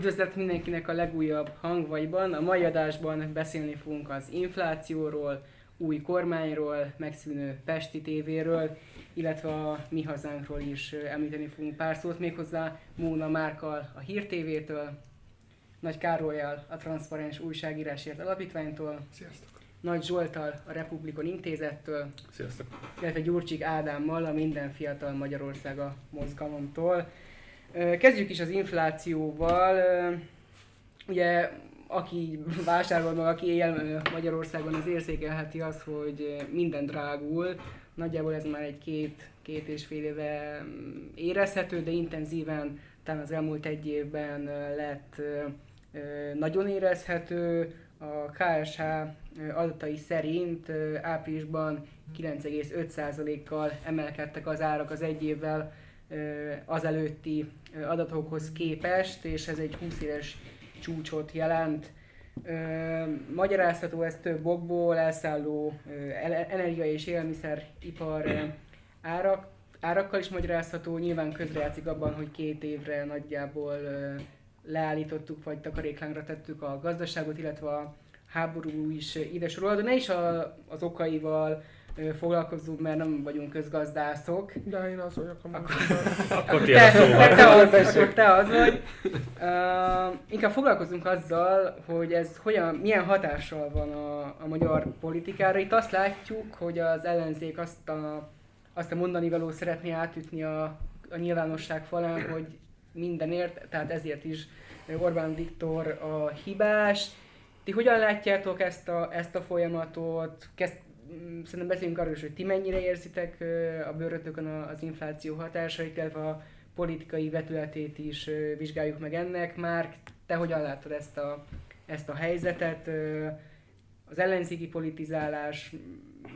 Üdvözlet mindenkinek a legújabb hangvaiban. A mai adásban beszélni fogunk az inflációról, új kormányról, megszűnő Pesti tévéről, illetve a mi hazánkról is említeni fogunk pár szót, méghozzá Móna Márkal a Hír TV-től, Nagy Károlyjal a Transzparens Újságírásért Alapítványtól, Sziasztok! Nagy Zsoltal a Republikon Intézettől, Sziasztok! illetve Gyurcsik Ádámmal a Minden Fiatal Magyarországa mozgalomtól. Kezdjük is az inflációval. Ugye aki vásárol meg, aki él Magyarországon, az érzékelheti azt, hogy minden drágul. Nagyjából ez már egy két, két és fél éve mm, érezhető, de intenzíven talán az elmúlt egy évben lett nagyon érezhető. A KSH adatai szerint áprilisban 9,5%-kal emelkedtek az árak az egy évvel ö, azelőtti ö, adatokhoz képest, és ez egy 20 éves csúcsot jelent. Ö, Magyarázható ez több okból, elszálló energia és élelmiszeripar árak, árakkal is magyarázható, nyilván közrejátszik abban, hogy két évre nagyjából ö, leállítottuk, vagy takaréklángra tettük a gazdaságot, illetve a háború is ide de ne is a, az okaival ö, foglalkozzunk, mert nem vagyunk közgazdászok. De én az vagyok a Akkor- Akkor te, te, te, az, akkor te az vagy. Uh, inkább foglalkozunk azzal, hogy ez hogyan, milyen hatással van a, a magyar politikára. Itt azt látjuk, hogy az ellenzék azt a, azt a mondani való szeretné átütni a, a nyilvánosság falán, hogy mindenért, tehát ezért is Orbán Viktor a hibás. Ti hogyan látjátok ezt a, ezt a folyamatot? Kezd, szerintem beszéljünk arról is, hogy ti mennyire érzitek a bőrötökön az infláció hatásait, illetve a politikai vetületét is vizsgáljuk meg ennek. Már te hogyan látod ezt a, ezt a helyzetet? Az ellenzéki politizálás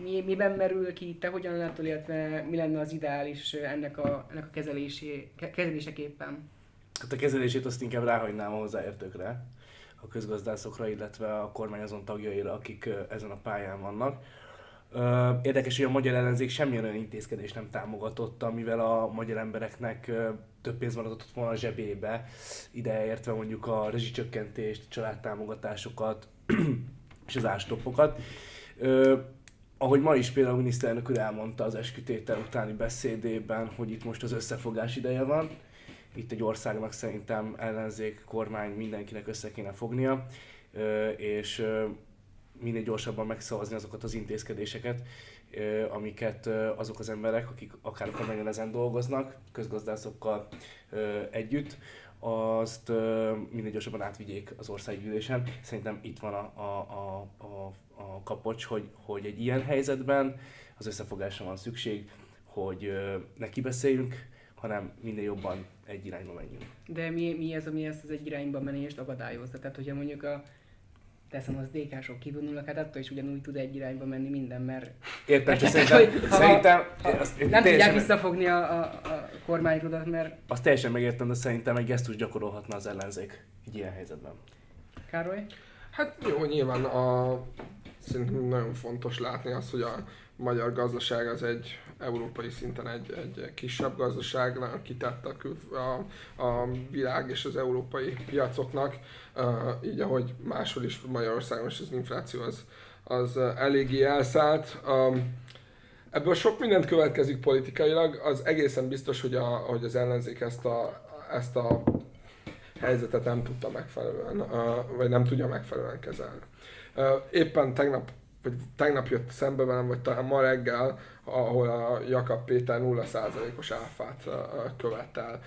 mi, miben merül ki, te hogyan látod, illetve mi lenne az ideális ennek a, ennek a kezelésé, ke- kezeléseképpen? Hát a kezelését azt inkább ráhagynám a hozzáértőkre, a közgazdászokra, illetve a kormány azon tagjaira, akik ezen a pályán vannak. Érdekes, hogy a magyar ellenzék semmilyen olyan intézkedést nem támogatott, amivel a magyar embereknek több pénz maradott volna a zsebébe, ideértve mondjuk a rezsicsökkentést, családtámogatásokat és az ástoppokat. Ö, ahogy ma is például a miniszterelnök úr elmondta az eskütétel utáni beszédében, hogy itt most az összefogás ideje van, itt egy országnak szerintem ellenzék, kormány, mindenkinek össze kéne fognia, és minél gyorsabban megszavazni azokat az intézkedéseket, amiket azok az emberek, akik akár a kormányon dolgoznak, közgazdászokkal együtt, azt minél gyorsabban átvigyék az országgyűlésen. Szerintem itt van a, a, a, a, a kapocs, hogy, hogy egy ilyen helyzetben az összefogásra van szükség, hogy ö, ne kibeszéljünk, hanem minél jobban egy irányba menjünk. De mi, mi ez, ami ezt az egy irányba menést akadályozza? Tehát, hogyha mondjuk a teszem az DK-sok kivonulnak, hát attól is ugyanúgy tud egy irányba menni minden, mert Értem, csak szerintem, hogy ha- szerintem ha azt, nem tudják visszafogni a, a, a kormányrudat, mert azt teljesen megértem, de szerintem egy gesztus gyakorolhatna az ellenzék egy ilyen helyzetben. Károly? Hát jó, nyilván a, szerintem nagyon fontos látni azt, hogy a magyar gazdaság az egy európai szinten egy, egy kisebb gazdaság, kitett a, kül, a, a világ és az európai piacoknak, így ahogy máshol is Magyarországon is az infláció az, az eléggé elszállt. Ebből sok mindent következik politikailag, az egészen biztos, hogy, a, hogy az ellenzék ezt a, ezt a helyzetet nem tudta megfelelően, vagy nem tudja megfelelően kezelni. Éppen tegnap, vagy tegnap jött szembe velem, vagy talán ma reggel, ahol a Jakab Péter 0%-os áfát követel,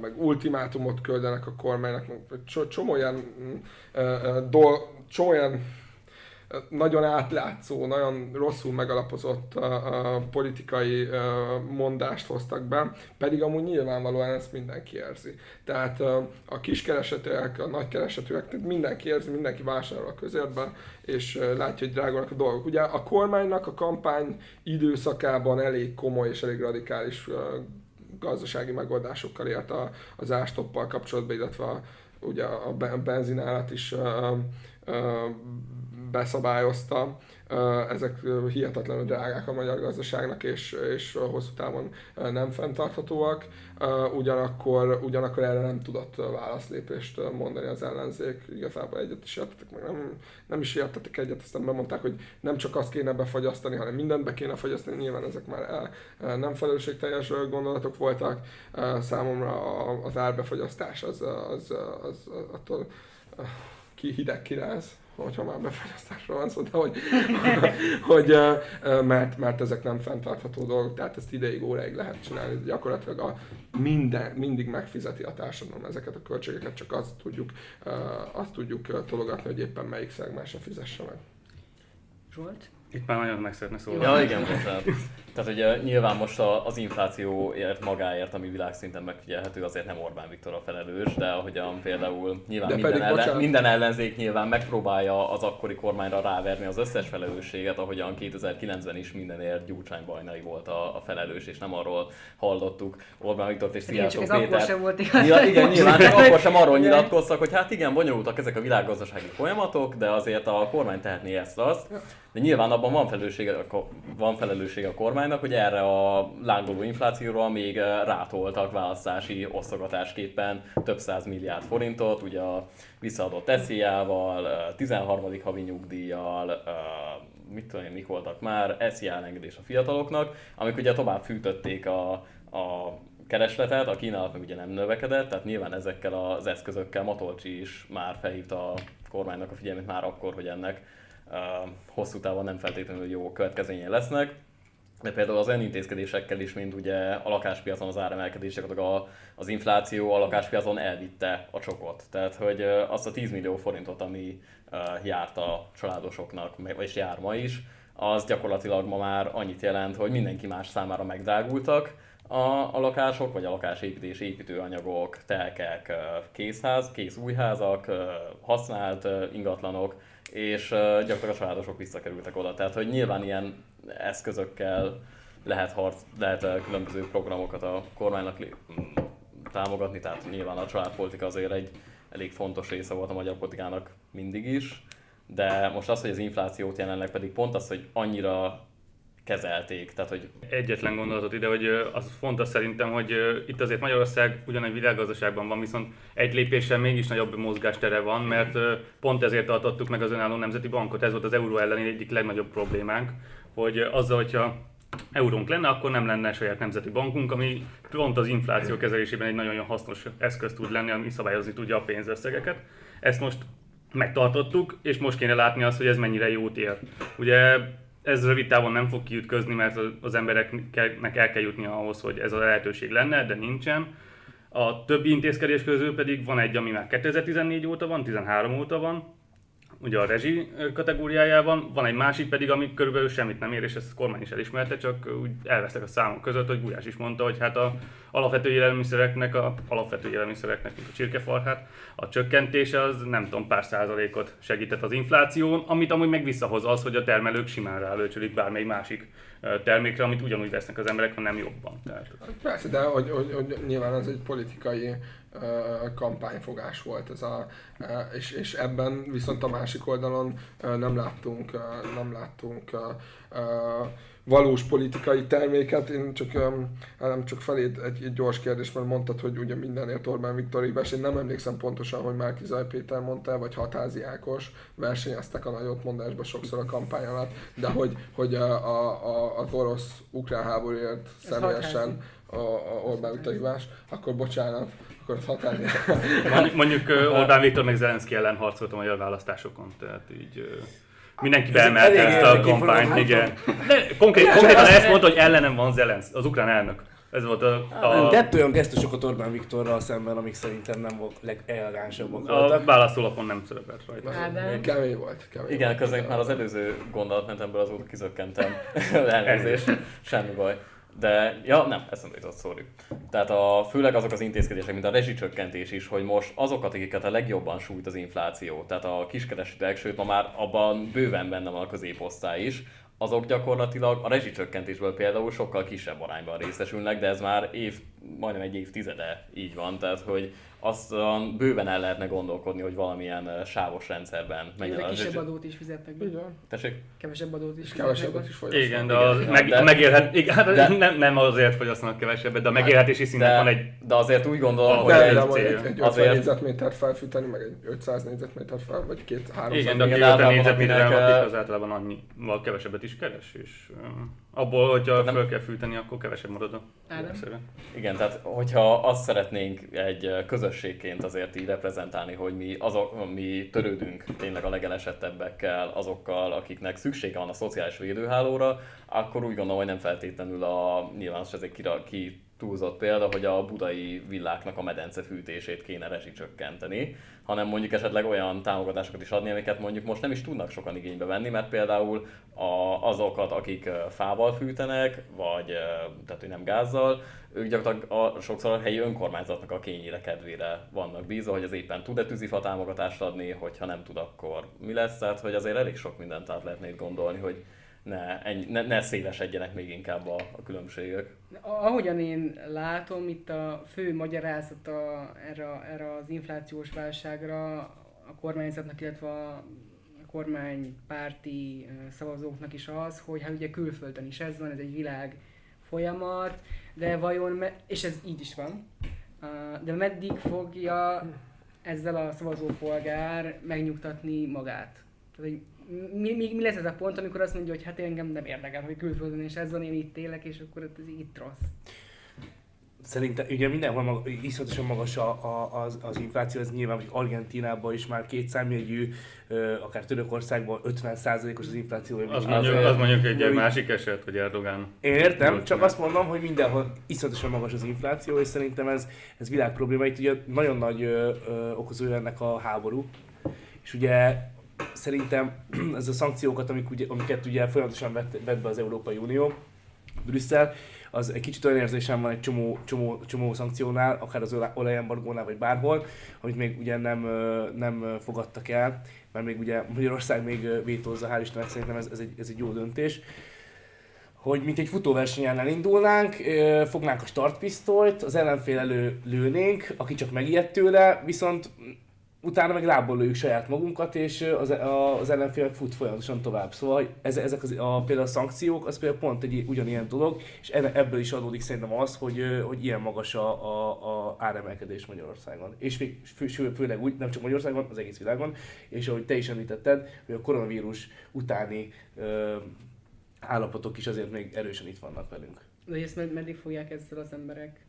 meg ultimátumot küldenek a kormánynak, meg cso- csomó olyan, ö, dol- csomó olyan nagyon átlátszó, nagyon rosszul megalapozott uh, uh, politikai uh, mondást hoztak be, pedig amúgy nyilvánvalóan ezt mindenki érzi. Tehát uh, a kiskeresetűek, a nagykeresetűek, tehát mindenki érzi, mindenki vásárol a közértben, és látja, hogy drágulnak a dolgok. Ugye a kormánynak a kampány időszakában elég komoly és elég radikális gazdasági megoldásokkal élt a, az ástoppal kapcsolatban, illetve a, ugye a be- benzinárat is uh, uh, beszabályozta, ezek hihetetlenül drágák a magyar gazdaságnak, és, és hosszú távon nem fenntarthatóak. Ugyanakkor, ugyanakkor erre nem tudott válaszlépést mondani az ellenzék. Igazából egyet is értetek, meg nem, nem is értetek egyet, aztán bemondták, hogy nem csak azt kéne befagyasztani, hanem mindent be kéne fagyasztani. Nyilván ezek már nem felelősségteljes gondolatok voltak. Számomra az árbefagyasztás az, az, az, az attól ki hideg kiráz hogyha már befagyasztásról van szó, de hogy, hogy mert, mert ezek nem fenntartható dolgok, tehát ezt ideig, óráig lehet csinálni, gyakorlatilag a minden, mindig megfizeti a társadalom ezeket a költségeket, csak azt tudjuk, azt tudjuk tologatni, hogy éppen melyik szegmensre fizesse meg. Zsolt? Itt már nagyon meg szeretne szólni. Ja, igen, bocsánat. Tehát ugye nyilván most az inflációért magáért, ami világszinten megfigyelhető, azért nem Orbán Viktor a felelős, de ahogyan például nyilván de minden, pedig, ellen, minden ellenzék nyilván megpróbálja az akkori kormányra ráverni az összes felelősséget, ahogyan 2009-ben is mindenért Gyurcsány Bajnai volt a, a felelős, és nem arról hallottuk Orbán Viktor és Szijjártó Péter. Sem volt igaz, ja, igen, nyilván csak akkor sem arról nyilatkoztak, hogy hát igen, bonyolultak ezek a világgazdasági folyamatok, de azért a kormány tehetné ezt azt. De nyilván abban van felelőssége, van felelőssége a kormánynak, hogy erre a lángoló inflációra még eh, rátoltak választási osztogatásképpen több száz milliárd forintot, ugye a visszaadott esziával, 13. Eh, havi nyugdíjjal, eh, mit tudom én, mik voltak már, eszi elengedés a fiataloknak, amik ugye tovább fűtötték a, a keresletet, a kínálat meg ugye nem növekedett, tehát nyilván ezekkel az eszközökkel Matolcsi is már felhívta a kormánynak a figyelmét már akkor, hogy ennek hosszú távon nem feltétlenül jó következményei lesznek. De például az olyan intézkedésekkel is, mint ugye a lakáspiacon az áremelkedések, a, az infláció a lakáspiacon elvitte a csokot. Tehát, hogy azt a 10 millió forintot, ami járt a családosoknak, és jár ma is, az gyakorlatilag ma már annyit jelent, hogy mindenki más számára megdrágultak a, a lakások, vagy a lakásépítés, építőanyagok, telkek, készház, kész újházak, használt ingatlanok, és gyakorlatilag a családosok visszakerültek oda. Tehát, hogy nyilván ilyen eszközökkel lehet, harc, lehet különböző programokat a kormánynak támogatni, tehát nyilván a családpolitika azért egy elég fontos része volt a magyar politikának mindig is, de most az, hogy az inflációt jelenleg pedig pont az, hogy annyira kezelték. Tehát, hogy... Egyetlen gondolatot ide, hogy az fontos szerintem, hogy itt azért Magyarország ugyan egy világgazdaságban van, viszont egy lépéssel mégis nagyobb mozgástere van, mert pont ezért tartottuk meg az önálló nemzeti bankot. Ez volt az euró elleni egyik legnagyobb problémánk, hogy azzal, hogyha eurónk lenne, akkor nem lenne saját nemzeti bankunk, ami pont az infláció kezelésében egy nagyon hasznos eszköz tud lenni, ami szabályozni tudja a pénzösszegeket. Ezt most megtartottuk, és most kéne látni azt, hogy ez mennyire jót ér. Ugye ez rövid távon nem fog kiütközni, mert az embereknek el kell jutni ahhoz, hogy ez a lehetőség lenne, de nincsen. A többi intézkedés közül pedig van egy, ami már 2014 óta van, 13 óta van, ugye a rezsi kategóriájában, van egy másik pedig, ami körülbelül semmit nem ér, és ezt a kormány is elismerte, csak úgy elvesztek a számok között, hogy Gulyás is mondta, hogy hát a alapvető élelmiszereknek, a alapvető élelmiszereknek, mint a csirkefarhát, a csökkentése az nem tudom, pár százalékot segített az infláción, amit amúgy meg visszahoz az, hogy a termelők simán rálőcsölik bármely másik termékre, amit ugyanúgy vesznek az emberek, hanem jobban. Tehát... Persze, de hogy, hogy, hogy nyilván ez egy politikai kampányfogás volt ez a, és, és ebben viszont a másik oldalon nem láttunk, nem láttunk valós politikai terméket. Én csak, nem csak felé egy, egy gyors kérdés, mert mondtad, hogy ugye mindenért Orbán Viktor hibás. Én nem emlékszem pontosan, hogy már Zaj Péter mondta, vagy Hatázi Ákos versenyeztek a nagyot mondásba sokszor a kampány alatt, de hogy, hogy a, a, a, az orosz-ukrán háborúért személyesen a, a Orbán Viktor hibás, akkor bocsánat, akkor határi. mondjuk, Orbán Viktor meg Zelenszky ellen harcolt a magyar választásokon, tehát így mindenki beemelte ezt a kampányt, igen. De konkrét, konkrétan ezt mondta, hogy ellenem van Zelenszky, az ukrán elnök. Ez volt a... a... Tett olyan gesztusokat Orbán Viktorral szemben, amik szerintem nem volt legelegánsabbak voltak. A válaszólapon nem szerepelt rajta. Hát, kemény volt. Kemény Igen, közben már az előző gondolatmenetemből azóta kizökkentem. Elnézést, semmi baj. De, ja, nem, eszembe jutott, sorry. Tehát a, főleg azok az intézkedések, mint a rezsicsökkentés is, hogy most azokat, akiket a legjobban sújt az infláció, tehát a kiskeresőtek, sőt ma már abban bőven benne van a középosztály is, azok gyakorlatilag a rezsicsökkentésből például sokkal kisebb arányban részesülnek, de ez már év, majdnem egy évtizede így van, tehát hogy azt bőven el lehetne gondolkodni, hogy valamilyen sávos rendszerben menjen Ezek a kisebb adót is fizetnek be. Van. Tessék? Kevesebb adót is kevesebbet be. is fogyasztanak. Igen, de, a, Igen, meg, de- a megélhet, igen, hát de- nem, nem azért fogyasztanak kevesebbet, de a megélhetési szintnek De, van egy de azért úgy gondolom, hogy De, egy, de célja. egy, egy 50 Azért- négyzetmétert felfűteni, meg egy 500 négyzetmétert fel, vagy két 300 Igen, de aki Igen, 50 általában négyzetméteren akinek, lakik, az általában annyival kevesebbet is keres, és abból, hogyha föl kell fűteni, akkor kevesebb marad a Ádám? Igen, tehát hogyha azt szeretnénk egy közösségként azért így reprezentálni, hogy mi, azok, mi törődünk tényleg a legelesettebbekkel, azokkal, akiknek szüksége van a szociális védőhálóra, akkor úgy gondolom, hogy nem feltétlenül a, nyilván ez egy kira, ki túlzott példa, hogy a budai villáknak a medence fűtését kéne rezsicsökkenteni, hanem mondjuk esetleg olyan támogatásokat is adni, amiket mondjuk most nem is tudnak sokan igénybe venni, mert például a, azokat, akik fával fűtenek, vagy tehát hogy nem gázzal, ők gyakorlatilag a, sokszor a helyi önkormányzatnak a kényére kedvére vannak bízva, hogy az éppen tud-e tűzifa támogatást adni, hogyha nem tud, akkor mi lesz. Tehát, hogy azért elég sok mindent át lehetne itt gondolni, hogy ne, ennyi, ne, ne szélesedjenek még inkább a, a különbségek. Ahogyan én látom, itt a fő magyarázata erre, erre az inflációs válságra a kormányzatnak, illetve a kormánypárti szavazóknak is az, hogy hát ugye külföldön is ez van, ez egy világ folyamat, de vajon, me- és ez így is van, de meddig fogja ezzel a szavazópolgár megnyugtatni magát? Tehát, hogy mi, mi, mi lesz ez a pont, amikor azt mondja, hogy hát engem nem érdekel, hogy külföldön és ez van, én itt élek, és akkor ez itt rossz. Szerintem ugye mindenhol maga, iszonyatosan magas a, a, az, az infláció, ez nyilván, hogy Argentinában is már két számjegyű, akár Törökországban 50%-os az infláció. Az mondjuk, az mondjuk egy, hogy- másik eset, hogy Erdogán. Én értem, csak azt mondom, hogy mindenhol iszonyatosan magas az infláció, és szerintem ez, ez világ probléma. Itt ugye nagyon nagy ö, ö, okozója ennek a háború, és ugye szerintem ez a szankciókat, amik ugye, amiket ugye folyamatosan vett, vett be az Európai Unió, Brüsszel, az egy kicsit olyan érzésem van egy csomó, csomó, csomó szankciónál, akár az olajembargónál, vagy bárhol, amit még ugye nem, nem fogadtak el, mert még ugye Magyarország még vétózza, hál' Istennek szerintem ez, ez, egy, ez egy jó döntés. Hogy mint egy futóversenyen elindulnánk, fognánk a startpisztolyt, az ellenfél elő lőnénk, aki csak megijedt tőle, viszont utána meg lából lőjük saját magunkat, és az, a, az ellenfél fut folyamatosan tovább. Szóval ez, ezek az, a, például a szankciók, az például pont egy ugyanilyen dolog, és ebből is adódik szerintem az, hogy, hogy ilyen magas a, a, a áremelkedés Magyarországon. És fő, fő, fő, főleg úgy, nem csak Magyarországon, az egész világon, és ahogy te is említetted, hogy a koronavírus utáni ö, állapotok is azért még erősen itt vannak velünk. De ezt med- meddig fogják ezzel az emberek?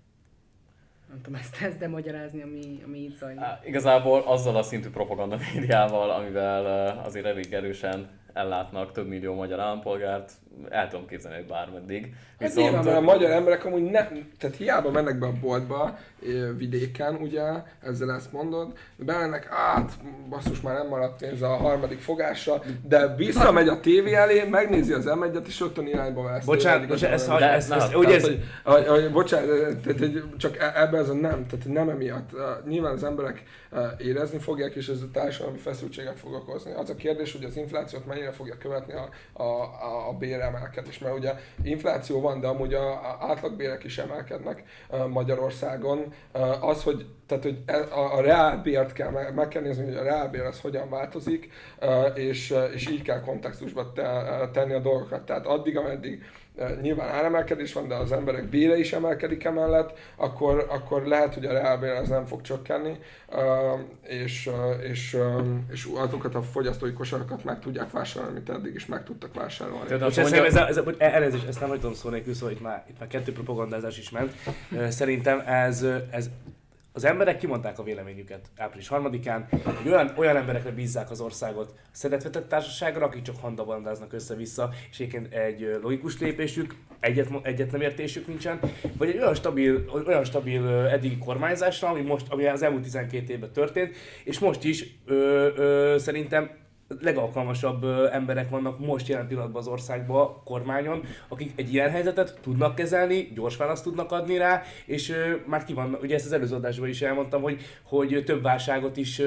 Nem tudom ezt, ezt de magyarázni, ami, ami itt zajlik. Igazából azzal a szintű propaganda médiával, amivel azért elég erősen ellátnak több millió magyar állampolgárt, el tudom képzelni, hogy bármeddig. Hát nyilván, mert a magyar emberek amúgy nem, tehát hiába mennek be a boltba vidéken, ugye, ezzel ezt mondod, bemennek, át, basszus már nem maradt pénz a harmadik fogásra, de visszamegy a tévé elé, megnézi az m és rögtön irányba vesz. Bocsánat, bocsánat, ez, De- ez, ez, na, ez, bocsánat, csak e- ebben ez a nem, tehát nem emiatt. Nyilván az emberek uh, érezni fogják, és ez a társadalmi feszültséget fog okozni. Az a kérdés, hogy az inflációt mennyire fogja követni a, a, a, a béremelkedés, mert ugye infláció van, de amúgy a, a átlagbérek is emelkednek Magyarországon. Az, hogy tehát, hogy e- a, a reálbért kell, meg, kell nézni, hogy a reálbér az hogyan változik, és, és így kell kontextusba te, tenni a dolgokat. Tehát addig, ameddig nyilván áremelkedés van, de az emberek bére is emelkedik emellett, akkor, akkor lehet, hogy a reálbér az nem fog csökkenni, és, és, és azokat a fogyasztói kosarakat meg tudják vásárolni, amit eddig is meg tudtak vásárolni. Tehát ez, mondja, ez, ez, ez, elnézést, ezt nem hagyom szó nélkül, szóval itt már, itt már kettő propagandázás is ment. Szerintem ez, ez az emberek kimondták a véleményüket április 3-án, hogy olyan, olyan emberekre bízzák az országot a szeretvetett társaságra, akik csak handabandáznak össze-vissza, és egyébként egy logikus lépésük, egyet, egyet nem értésük nincsen, vagy egy olyan stabil, olyan stabil eddigi kormányzásra, ami, most, ami az elmúlt 12 évben történt, és most is ö, ö, szerintem legalkalmasabb emberek vannak most jelen pillanatban az országban, kormányon, akik egy ilyen helyzetet tudnak kezelni, gyors választ tudnak adni rá, és már ki van, ugye ezt az előző adásban is elmondtam, hogy, hogy több válságot is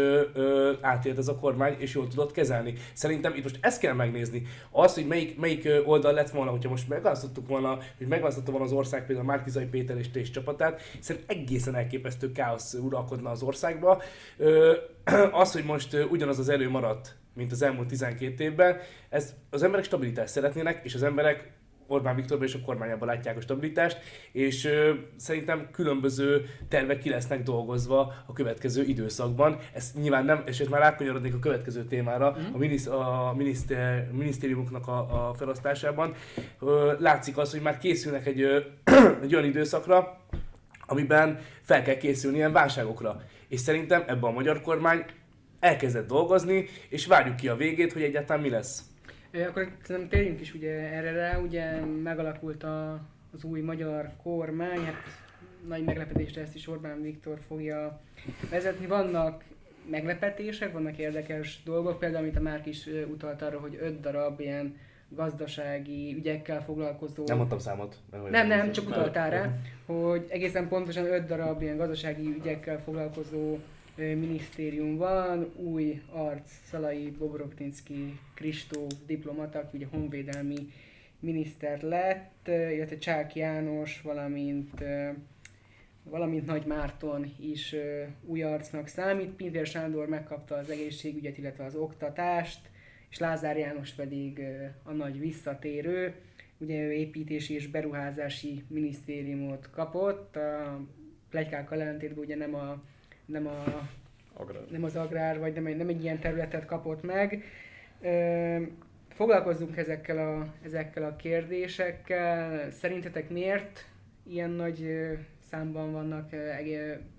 átélt ez a kormány, és jól tudott kezelni. Szerintem itt most ezt kell megnézni. Az, hogy melyik, melyik oldal lett volna, hogyha most megválasztottuk volna, hogy megválasztotta volna az ország például Márkizai Péter és Tés csapatát, szerintem egészen elképesztő káosz uralkodna az országba. Az, hogy most ugyanaz az erő maradt, mint az elmúlt 12 évben, ez, az emberek stabilitást szeretnének, és az emberek Orbán Viktorban és a kormányában látják a stabilitást, és ö, szerintem különböző tervek ki lesznek dolgozva a következő időszakban. Ez nyilván nem, és itt már átkanyarodnék a következő témára, mm. a, minisz, a miniszter, minisztériumoknak a, a felosztásában. Ö, látszik az, hogy már készülnek egy, ö, egy olyan időszakra, amiben fel kell készülni ilyen válságokra. És szerintem ebben a magyar kormány elkezdett dolgozni, és várjuk ki a végét, hogy egyáltalán mi lesz. Akkor szerintem térjünk is ugye erre rá, ugye megalakult a, az új magyar kormány, hát nagy meglepetésre ezt is Orbán Viktor fogja vezetni. Vannak meglepetések, vannak érdekes dolgok, például amit a Márk is utalt arra, hogy öt darab ilyen gazdasági ügyekkel foglalkozó... Nem mondtam számot. Nem, nem, vagyok- csak utaltál rá, hogy egészen pontosan öt darab ilyen gazdasági ügyekkel foglalkozó minisztérium van, új arc, Szalai Bobrokninski Kristóf diplomata, aki ugye honvédelmi miniszter lett, illetve Csák János, valamint valamint Nagy Márton is új arcnak számít. Pintér Sándor megkapta az egészségügyet, illetve az oktatást, és Lázár János pedig ö, a nagy visszatérő. Ugye ő építési és beruházási minisztériumot kapott, a plegykákkal ellentétben ugye nem, a, nem, a, Agrár. nem az agrár, vagy nem egy, nem egy ilyen területet kapott meg. Foglalkozzunk ezekkel a, ezekkel a kérdésekkel. Szerintetek miért ilyen nagy számban vannak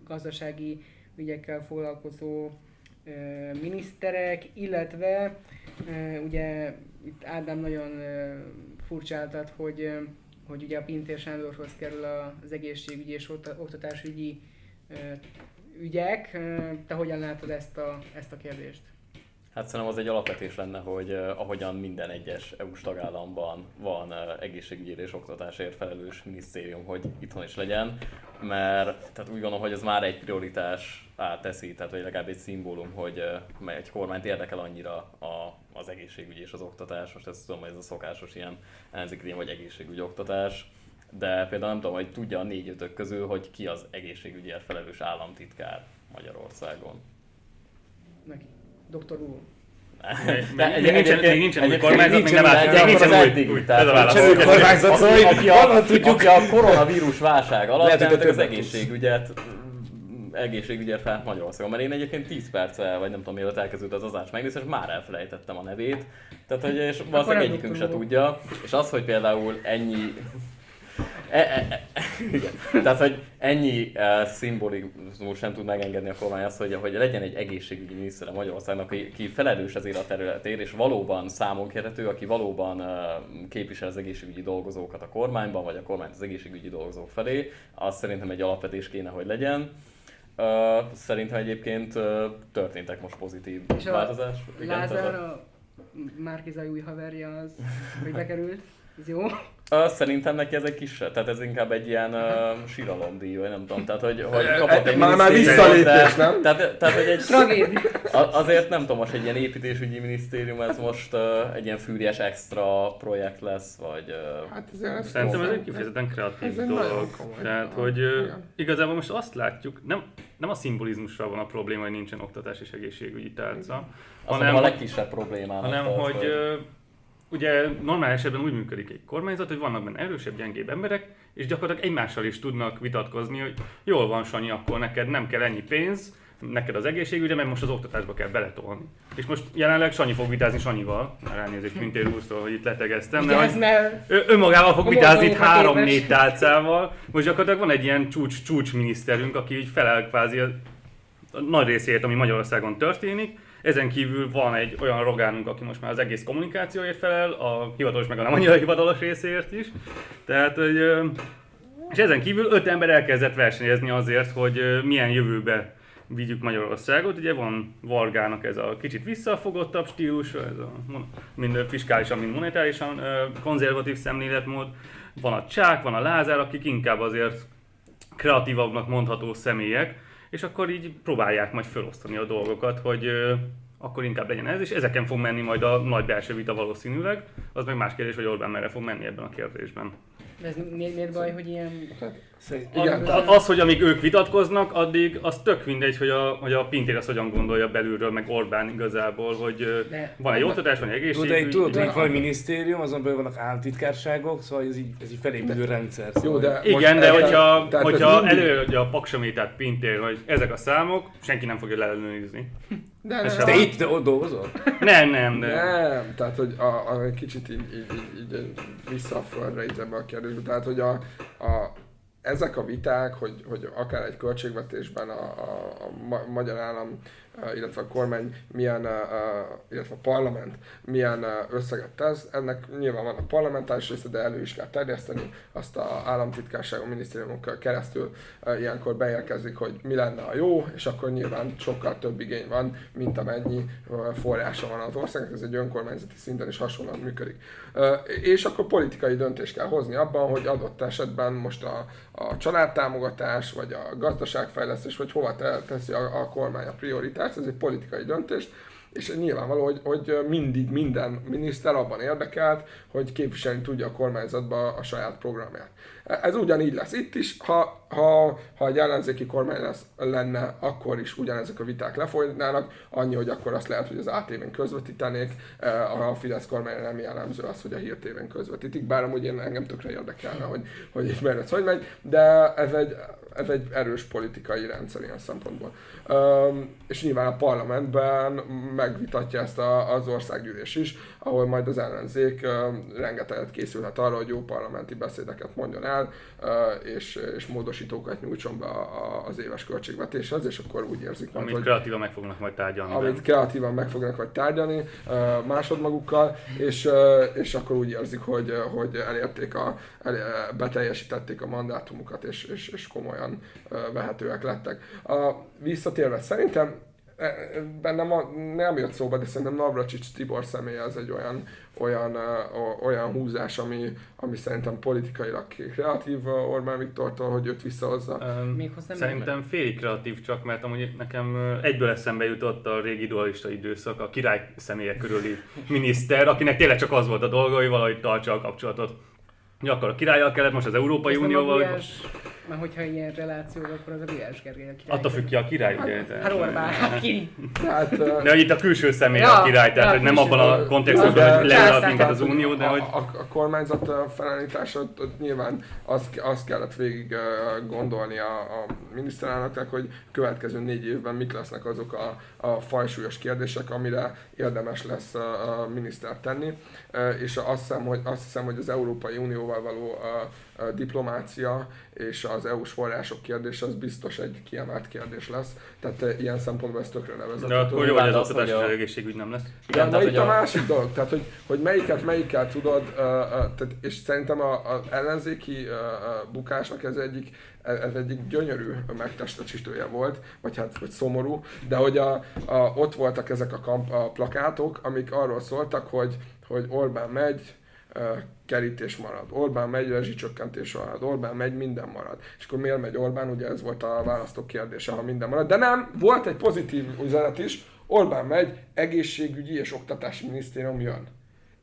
gazdasági ügyekkel foglalkozó miniszterek, illetve ugye itt Ádám nagyon furcsáltat, hogy, hogy ugye a Pintér Sándorhoz kerül az egészségügyi és okta- oktatásügyi ügyek. Te hogyan látod ezt a, ezt a kérdést? Hát szerintem az egy alapvetés lenne, hogy ahogyan minden egyes EU-s tagállamban van egészségügyi és oktatásért felelős minisztérium, hogy itthon is legyen, mert tehát úgy gondolom, hogy ez már egy prioritás teszi, tehát vagy legalább egy szimbólum, hogy uh, egy kormányt érdekel annyira a, az egészségügy és az oktatás, most ezt tudom, hogy ez a szokásos ilyen ellenzéki vagy egészségügyi oktatás, de például nem tudom, hogy tudja a négy ötök közül, hogy ki az egészségügyért felelős államtitkár Magyarországon. Neki. Doktor Úr. Még- még nincsen- még nincsen új kormányzat, még nem de állt- nincsen új- eddig, új- tehát ez a válasz. új kormányzat, szóval, aki- a, tudjuk? aki a koronavírus válság alatt Lehet, az egészségügyet egészségügyért fel Magyarországon, mert én egyébként 10 perccel, vagy nem tudom, mielőtt elkezdődött az adást megnézni, és már elfelejtettem a nevét. Tehát, hogy és valószínűleg egyikünk se tudja. És az, hogy például ennyi E, e, e, igen. Tehát, hogy ennyi uh, szimbolizmus nem tud megengedni a kormány azt, hogy, hogy legyen egy egészségügyi minisztere Magyarországnak, aki, aki felelős ezért a területért, és valóban számon kérhető, aki valóban uh, képvisel az egészségügyi dolgozókat a kormányban, vagy a kormányt az egészségügyi dolgozók felé, az szerintem egy alapvetés kéne, hogy legyen. Uh, szerintem egyébként uh, történtek most pozitív És változás. Lázár, a Márkizai új haverja az, hogy bekerült. Ez jó. Ö, szerintem neki ez egy kis, tehát ez inkább egy ilyen uh, síralomdíj, vagy nem tudom, tehát hogy, hogy kapott egy Már- már visszalépés, de- nem? Tehát, tehát hogy egy, Tragédia. azért nem tudom, most egy ilyen építésügyi minisztérium, ez most uh, egy ilyen fűries extra projekt lesz, vagy... Uh, Hát ez Szerintem ez egy kifejezetten kreatív Ez dolog. komoly Tehát, hogy Igen. igazából most azt látjuk, nem, nem a szimbolizmusra van a probléma, hogy nincsen oktatás és egészségügyi tárca, az hanem, a legkisebb problémának. hanem hogy ö, ugye normál esetben úgy működik egy kormányzat, hogy vannak benne erősebb, gyengébb emberek, és gyakorlatilag egymással is tudnak vitatkozni, hogy jól van Sanyi, akkor neked nem kell ennyi pénz, neked az egészségügyre, mert most az oktatásba kell beletolni. És most jelenleg Sanyi fog vitázni Sanyival, már elnézést Pintér úrtól, hogy itt letegeztem, de hogy ő önmagával fog vitázni itt három-négy tálcával. Most gyakorlatilag van egy ilyen csúcs, csúcs miniszterünk, aki így felel kvázi a, a nagy részért, ami Magyarországon történik. Ezen kívül van egy olyan rogánunk, aki most már az egész kommunikációért felel, a hivatalos meg a nem annyira hivatalos részért is. Tehát, hogy, és ezen kívül öt ember elkezdett versenyezni azért, hogy milyen jövőbe vigyük Magyarországot. Ugye van Vargának ez a kicsit visszafogottabb stílus, ez a mind fiskálisan, mind monetárisan konzervatív szemléletmód. Van a Csák, van a Lázár, akik inkább azért kreatívabbnak mondható személyek, és akkor így próbálják majd felosztani a dolgokat, hogy akkor inkább legyen ez, és ezeken fog menni majd a nagy belső vita valószínűleg. Az meg más kérdés, hogy Orbán merre fog menni ebben a kérdésben. De ez miért, miért baj, hogy ilyen... Igen, Az- hogy amíg ők vitatkoznak, addig az tök mindegy, hogy a, hogy a Pintér azt hogyan gondolja belülről, meg Orbán igazából, hogy De- van egy oktatás, van egy Tudod, de egészségügy. tudod, hogy van minisztérium, azon belül vannak államtitkárságok, szóval ez így, ez így felépülő rendszer. Szóval Jó, de Igen, de hogyha, hogyha mindig- előadja a paksamétát Pintér, hogy ezek a számok, senki nem fogja leellenőrizni. De nem, Te itt dolgozol? Nem, nem, de... Nem, tehát hogy a, a, kicsit így, így, így, így vissza a földre így ebbe a kérdésbe. Tehát, hogy a, a, ezek a viták, hogy, hogy akár egy költségvetésben a, a, a ma- magyar állam, illetve a kormány milyen, illetve a parlament milyen összeget tesz, ennek nyilván van a parlamentáris része, de elő is kell terjeszteni, azt a államtitkárságon, minisztériumokkal keresztül eh, ilyenkor beérkezik, hogy mi lenne a jó, és akkor nyilván sokkal több igény van, mint amennyi eh, forrása van az országnak, ez egy önkormányzati szinten is hasonlóan működik. Eh, És akkor politikai döntést kell hozni abban, hogy adott esetben most a, a családtámogatás, vagy a gazdaságfejlesztés, vagy hova te- teszi a, a kormány a prioritást, ez egy politikai döntés, és nyilvánvaló, hogy, hogy mindig minden miniszter abban érdekelt, hogy képviselni tudja a kormányzatba a saját programját. Ez ugyanígy lesz itt is, ha, ha, ha egy ellenzéki kormány lesz, lenne, akkor is ugyanezek a viták lefolynának, annyi, hogy akkor azt lehet, hogy az ATV-n közvetítenék, eh, a Fidesz kormány nem jellemző az, hogy a Hír TV-n közvetítik, bár amúgy én engem tökre érdekelne, hogy, hogy itt merre hogy megy, de ez egy, ez egy erős politikai rendszer ilyen szempontból. Um, és nyilván a parlamentben megvitatja ezt a, az országgyűlés is, ahol majd az ellenzék um, rengeteget készülhet arra, hogy jó parlamenti beszédeket mondjon el, uh, és, és módosítókat nyújtson be a, a, az éves költségvetéshez, és akkor úgy érzik majd, Amit hogy kreatívan meg fognak majd tárgyalni. amit kreatívan meg fognak vagy tárgyalni uh, másodmagukkal, és, uh, és akkor úgy érzik, hogy, hogy elérték a, el, beteljesítették a mandátumukat, és, és, és komolyan uh, vehetőek lettek. A, visszatérve, szerintem e, e, bennem a, nem jött szóba, de szerintem Navracsics Tibor személye az egy olyan, olyan, olyan húzás, ami, ami szerintem politikailag kreatív Orbán Viktortól, hogy őt visszahozza. Öm, Még hozzá Szerintem félig kreatív csak, mert amúgy nekem egyből eszembe jutott a régi dualista időszak, a király személyek körüli miniszter, akinek tényleg csak az volt a dolga, hogy valahogy tartsa a kapcsolatot. Ja, akkor a királlyal kellett, most az Európai Ez Unióval, Mert hogyha ilyen reláció, akkor az a Gulyás Gergely a király. attól függ ki a király, ugye? Hát tehát- Orbán, hát ki? De hogy itt a külső személy Ja, a király, tehát ja, hogy nem abban a kontextusban, hogy Császár. minket az Unió, de a, hogy a, a kormányzat ö, felállítása, ott, ott nyilván azt, azt kellett végig gondolni a, a miniszterelnöknek, hogy következő négy évben mik lesznek azok a, a fajsúlyos kérdések, amire érdemes lesz a, a miniszter tenni. És azt hiszem, hogy, azt hiszem, hogy az Európai Unióval való ö, diplomácia és az EU-s források kérdése az biztos egy kiemelt kérdés lesz. Tehát ilyen szempontból ez tökre de nevezető. akkor jó, hogy az oktatás és egészségügy nem lesz. De, Igen, de itt a másik dolog, tehát hogy, hogy melyiket melyikkel tudod, uh, uh, tehát, és szerintem az ellenzéki uh, bukásnak ez egyik, ez egyik gyönyörű megtestesítője volt, vagy hát vagy szomorú, de hogy a, a, ott voltak ezek a, kamp, a plakátok, amik arról szóltak, hogy, hogy Orbán megy, kerítés marad, Orbán megy, rezsicsökkentés marad, Orbán megy, minden marad. És akkor miért megy Orbán? Ugye ez volt a választók kérdése, ha minden marad. De nem, volt egy pozitív üzenet is, Orbán megy, egészségügyi és oktatási minisztérium jön.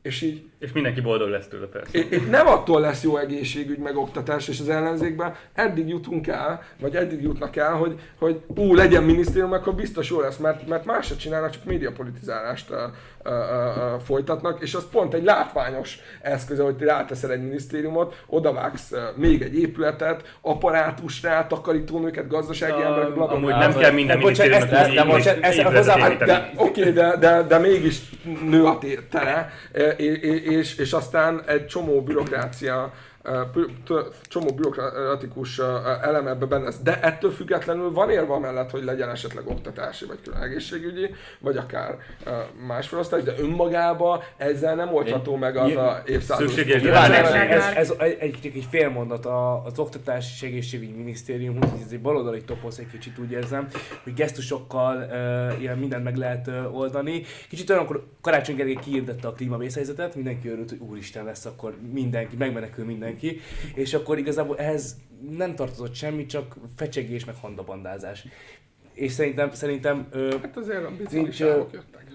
És így És mindenki boldog lesz tőle persze. itt nem attól lesz jó egészségügy, meg oktatás, és az ellenzékben eddig jutunk el, vagy eddig jutnak el, hogy, hogy ú, legyen minisztérium, akkor biztos jó lesz, mert, mert más se csinálnak, csak médiapolitizálást uh, uh, uh, folytatnak, és az pont egy látványos eszköze, hogy te ráteszel egy minisztériumot, odavágsz uh, még egy épületet, apparátus rá, takarítónőket, gazdasági De, emberek, bla, bla, amúgy nem kell minden minisztériumnak ezt- ezt-. De, oké, de, de, de mégis nő a té- tere, e, és, és, aztán egy csomó bürokrácia csomó bürokratikus elem ebbe benne lesz. De ettől függetlenül van érve amellett, hogy legyen esetleg oktatási, vagy külön egészségügyi, vagy akár más felosztás, de önmagába ezzel nem oldható meg az a évszázados Szükséges ez, ez, ez, egy, egy, fél mondat az Oktatási és Egészségügyi Minisztérium, hogy ez egy baloldali toposz, egy kicsit úgy érzem, hogy gesztusokkal ilyen mindent meg lehet oldani. Kicsit olyan, akkor Karácsony Gergely kiirdette a klímavészhelyzetet, mindenki örült, hogy úristen lesz, akkor mindenki, megmenekül mindenki, és akkor igazából ehhez nem tartozott semmi, csak fecsegés meg handabandázás. És szerintem, szerintem ö, Hát azért a Nincs, ö, jöttek.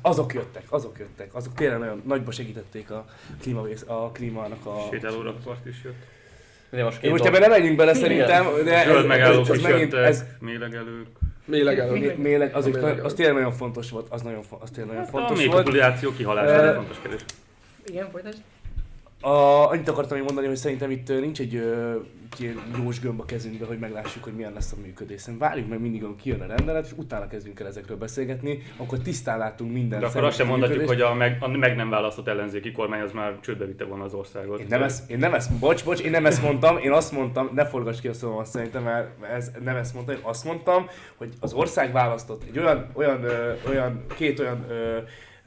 azok jöttek, azok jöttek, azok tényleg nagyon nagyba segítették a, klímavész, a klímának a... Sétálórakpart is jött. De most Én most ebben nem menjünk bele szerintem, de Zöld ez, megállók ez is megint, jöttek, ez, mélegelők. Méleg előtt. méleg, az, A méleg az tényleg nagyon fontos volt, az, nagyon, az tényleg nagyon Hát a fontos volt. méhpopuláció kihalása Ö, egy fontos kérdés. Igen, folytasd. A, annyit akartam még mondani, hogy szerintem itt nincs egy ö, ilyen jós gömb a kezünkben, hogy meglássuk, hogy milyen lesz a működés. Szerintem várjuk meg mindig, amikor kijön a rendelet, és utána kezdünk el ezekről beszélgetni, akkor tisztán látunk minden De akkor azt sem mondhatjuk, működést. hogy a meg, a meg nem választott ellenzéki kormány az már csődbe vitte volna az országot. Én nem, ezt, én nem ezt, bocs, bocs, én nem ezt mondtam, én azt mondtam, ne forgass ki a szavamat szerintem, mert ez, nem ezt mondtam, én azt mondtam, hogy az ország választott egy olyan, olyan, ö, olyan két olyan ö,